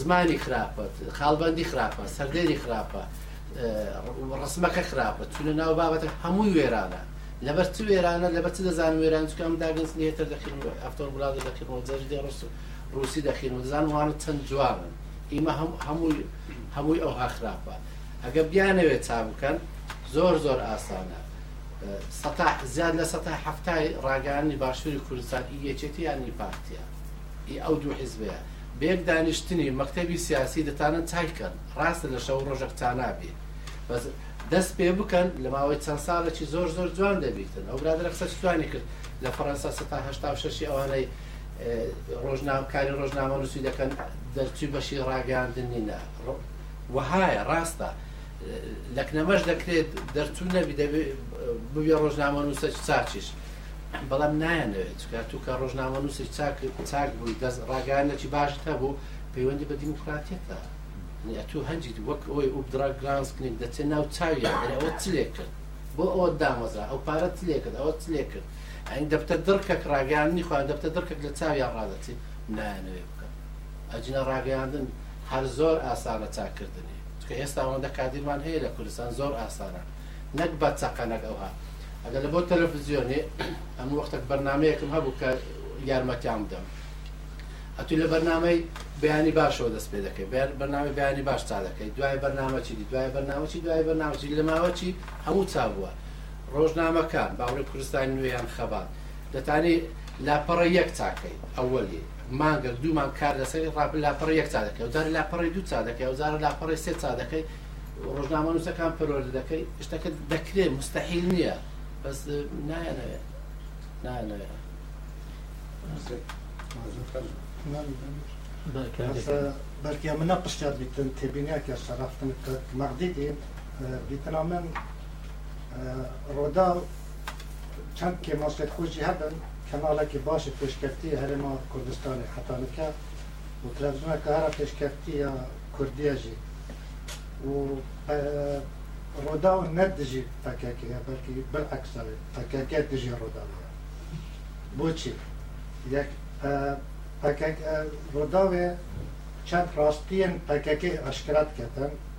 زمانی خراپە خاڵبندی خراپە سەردێری خراپە ڕسمەکە خراپە چونە ناو بابەتە هەمووی وێرانە لەبەر چ وێرانە لەبەر چ دەزان وێران چکەم داگەنس لێتر دەخین ئەفتۆر بڵاز دەخینەوە جەژ دێ ڕست ڕوسی دەخین و دەزان وانە چەند جوانن ئیمە هەمووی هەمووی ئەوها خراپە ئەگە بیانەوێت چا بکەن زۆر زۆر ئاسانە سەتا زیاد لە سەتا حەفتای ڕاگەیاندنی باشووری کوردستان ئی یەکێتی یان ئی پارتیە ئی ئەو دوو حیزبەیە بە یەک دانیشتنی مەکتەبی سیاسی دەتانن چای کەن ڕاستە لە شەو ڕۆژەک چا نابێ بەس دەست پێ بکەن لە ماوەی چەند ساڵێکی زۆر زۆر جوان دەبیتن ئەو برادرە قسە جوانی کرد لە فەڕەنسا سەتا هەشتا و شەشی ئەوانەی ڕۆژنام کاری ڕۆژنامە نووسی دەکەن دەرچووی بەشی ڕاگەیاندنی نە وەهایە ڕاستە لەکنەمەش دەکرێت دەرچوو نەبی دەبێ ببێ ڕۆژنامەنووسە چاچیش بەڵام نایەنەوێت چکات تو کە ڕۆژنامەنووسی چاک چاک بووی دەست ڕاگەانەکی باشت هەبوو پەیوەندی بە دیموکراتیەتە ئەتو هەنجیت وەک ئەوی ئوبدرا گرانسکنێک دەچێت ناو چاوی ئەوە چلێک کرد بۆ ئەوە دامەزرا ئەو پارە چلێکرد ئەوە چلێک کرد ئەین دەبتە دڕکەک ڕاگەیاننی خۆیان دەبتە دڕکەک لە چاویان ڕادەچێت نایەنەوێ بکەن ئەجنە ڕاگەیاندن هەر زۆر ئاسانە چاکردنی چونکە ئێستا ئەوەندە کادیرمان هەیە لە کوردستان زۆر ئاسانە نەک بە چەقە نەک ئەوها ئەگەر لە بۆ تەلەفزیۆنێ ئەم وەختەک بەرنمەیەکم هەبوو کە یارمەتیان بدەم ئەتوی لە بەرنمەی بەیانی باشەوە دەست پێ دەکەی بەرنامی بەیانی باش تا دەکەی دوای بەرنمەچی دوای بەرناوچی دوای بەرناوچی لە ماوەچی هەموو چابووە ڕۆژنامەکان باڵی کوردستان نوێیان خەبات دەتانی لاپەڕە یەک چاکەی ئەوەلی مانگەک دوو مانگ کار لەسەری ڕاپ لاپەڕەی یەک چا دەکەی ئەوجارە لاپەڕەی دوو چا دەکەی ئەوجارە لاپەڕەی سێ چا دەکەی ڕۆژنامەنووسەکان پەروەردە دەکەی شتەکە دەکرێت مستحیل نییە بەس نایەنەوێ نایەنەوێ بەڵکە منە قشتار بیتن تێبینیا کە شەڕفتن قەت مەغدی دی بیتنا من ڕۆدا چەند کێ مۆسێت خۆشی هەبن کەناڵەکی باشی پێشکەفتی هەرێما کوردستانێ حەتا نکە و تلەفزونە کە هەرا پێشکەفتی یا کوردیە ژی و پە ڕوداو نە دژی پەکەکەیە بەلکی بل عەکسە پەکەکە دژی ڕوداوە بوچی یەک پە پەکەکە ڕوداوێ چەند ڕاستیەن پەکەکەی ئاشکرا کەتن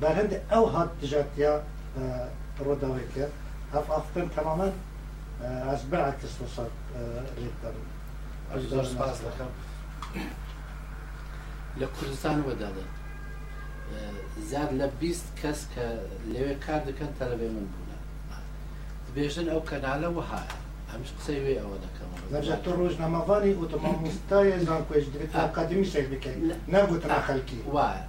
بەرهەند ئەو هاتدژاتیە رۆداوەی ک هەف ئافرەتن تەمامەن ئەز بەرعەکس روخسار لێک دەرم. زۆر سپاست دەکەم. لە کوردستان وە دادەن زیاد لە بیست کەس کە لەوێ کار دەکەن تەلەبەی من بوونە دبێژن ئەو کەنالە وەهایە ئەمش قسەی وێ ئەوە دەکەم لەجە تۆ ڕۆژنامەوانی ئۆتۆمامۆستای زانکۆێژ دەبێت ئاقادمی سەیر بکەین نەگوترا خەلکی وایە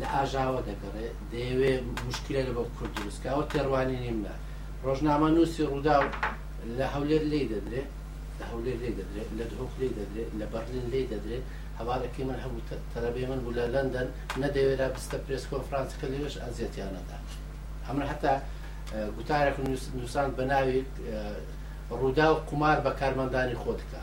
لە ئاژاوە دەگەڕێ دەیەوێ مشکلە لە بۆ کورد دروستکەوە تێڕوانینی منە ڕۆژنامە نووسی ڕووداو لە هەولێر لی دەدرێ لە هەولێر لی دەدرێت لە دهۆک لی دەدرێت لە بەرلین لی دەدرێت هەواڵەکەی من هەبوو تەلەبێ من بوو لە لەندەن نەدەوێرا بستە پرس کۆنفرانسەکە لەوێش ئەزیەتیانەدا ئەمن هەتا گوتارێک نووسان بە ناوی ڕوودا و قومار بە کارمەندانی خۆ دکا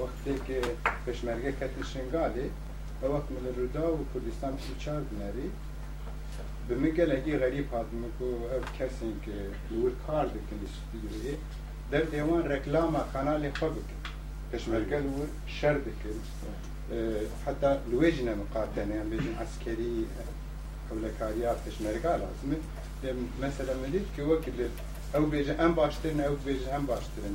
وەختێک پێشمەرگە کەتنە شنگالێ، ئەو وەخت مل رووداو و کوردستان بیست و چوار بوونە رێ، بە من گەلەک ئی غەریب هاتم و گوو ئەو کەسێن ک لە ور کار دکن لە ستودیۆیێ، دەر دێوان رێکلاما کانالێ خوە بکن. پێشمەرگە لە ور شەر دکن، حەتا لوێژ نەمن قاتەنێ ئەم بێژن عەسکەری حەولەکاریا پێشمەرگە لازمن. دە مەسەلە مل دید ک وەک ئەو بێژن ئەم باشترن، ئەو بێژن ئەم باشترن.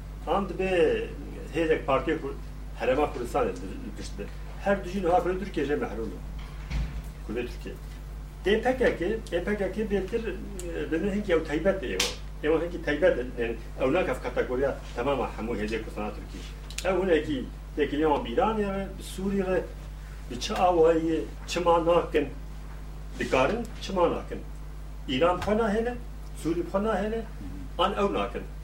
تان دبێ هێزێک پارتی کورد هەرێما کوردستانێ پشت بێ هەر دژین ها کورد تورکیە ژێ مەحرومە کورێ تورکیە دێ پەکەکێ ئێ پەکەکێ بێتر بنێ هەنگی ئەو تایبەت ئێوە ئێوە هەنگی تایبەت ئەو ناکەف کەتەگۆریا تەمامە هەموو هێزێ کوردستان تورکیش ئەو هەنێکی یەکلیان بیرانێ سووری ڕێ چ ئاوایی چما ناکەن دکارن چما ناکەن ئیران خۆ ناهێنێ سووری خۆ ناهێنێ ئان ئەو ناکەن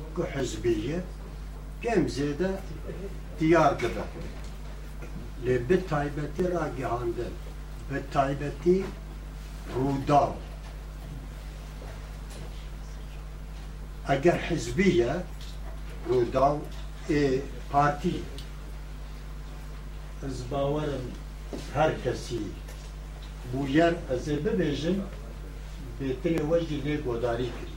وەکو حزبیت پێم زێدە دیار دەبن لێ بە تایبەتی ڕاگەهاندن بە تایبەتی ڕووداو ئەگەر حزبیە ڕووداو ئێ پارتی ئەز باوەرم هەر کەسی بوویەر ئەزێ ببێژن بێترێ وەژی لێ گۆداری کردیە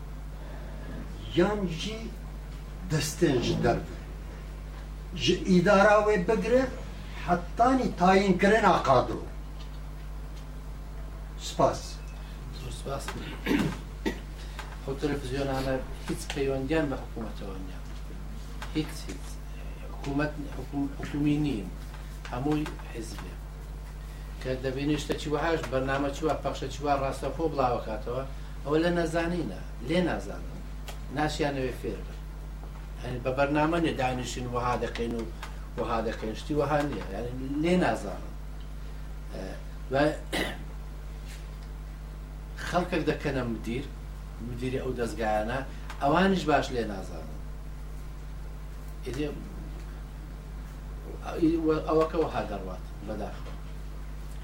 یان ژی دەستێن ژ دەرد ژ ئیدارا وێ بگرێ حەتانی تاین کرێنا قادرۆ سپاس سپاس ئەو تەلەفزیۆنانە هیچ پەیوەندیان بە حکوومەتەوە نیە هیچ هیچ حکوومەت حکومی نین هەمووی حزبێ کە دەبینی شتەکی وەهاش بەرنامە چوە پەخشە چوە ڕاستەخۆ بڵاوەکاتەوە ئەوە لە نەزانینە لێ نازانن ناشیانەوێ فێر بن یعنی بە بەرنامە نیە دانیشین وەها دەکەین و وەها دەکەین شتی وەها نیە یعنی لێ نازانن خەڵکێک دەکەنە مدیر مدیری ئەو دەستگایانە ئەوانیش باش لێ نازانن ئەوەکە وەها دەڕوات بەداخەوە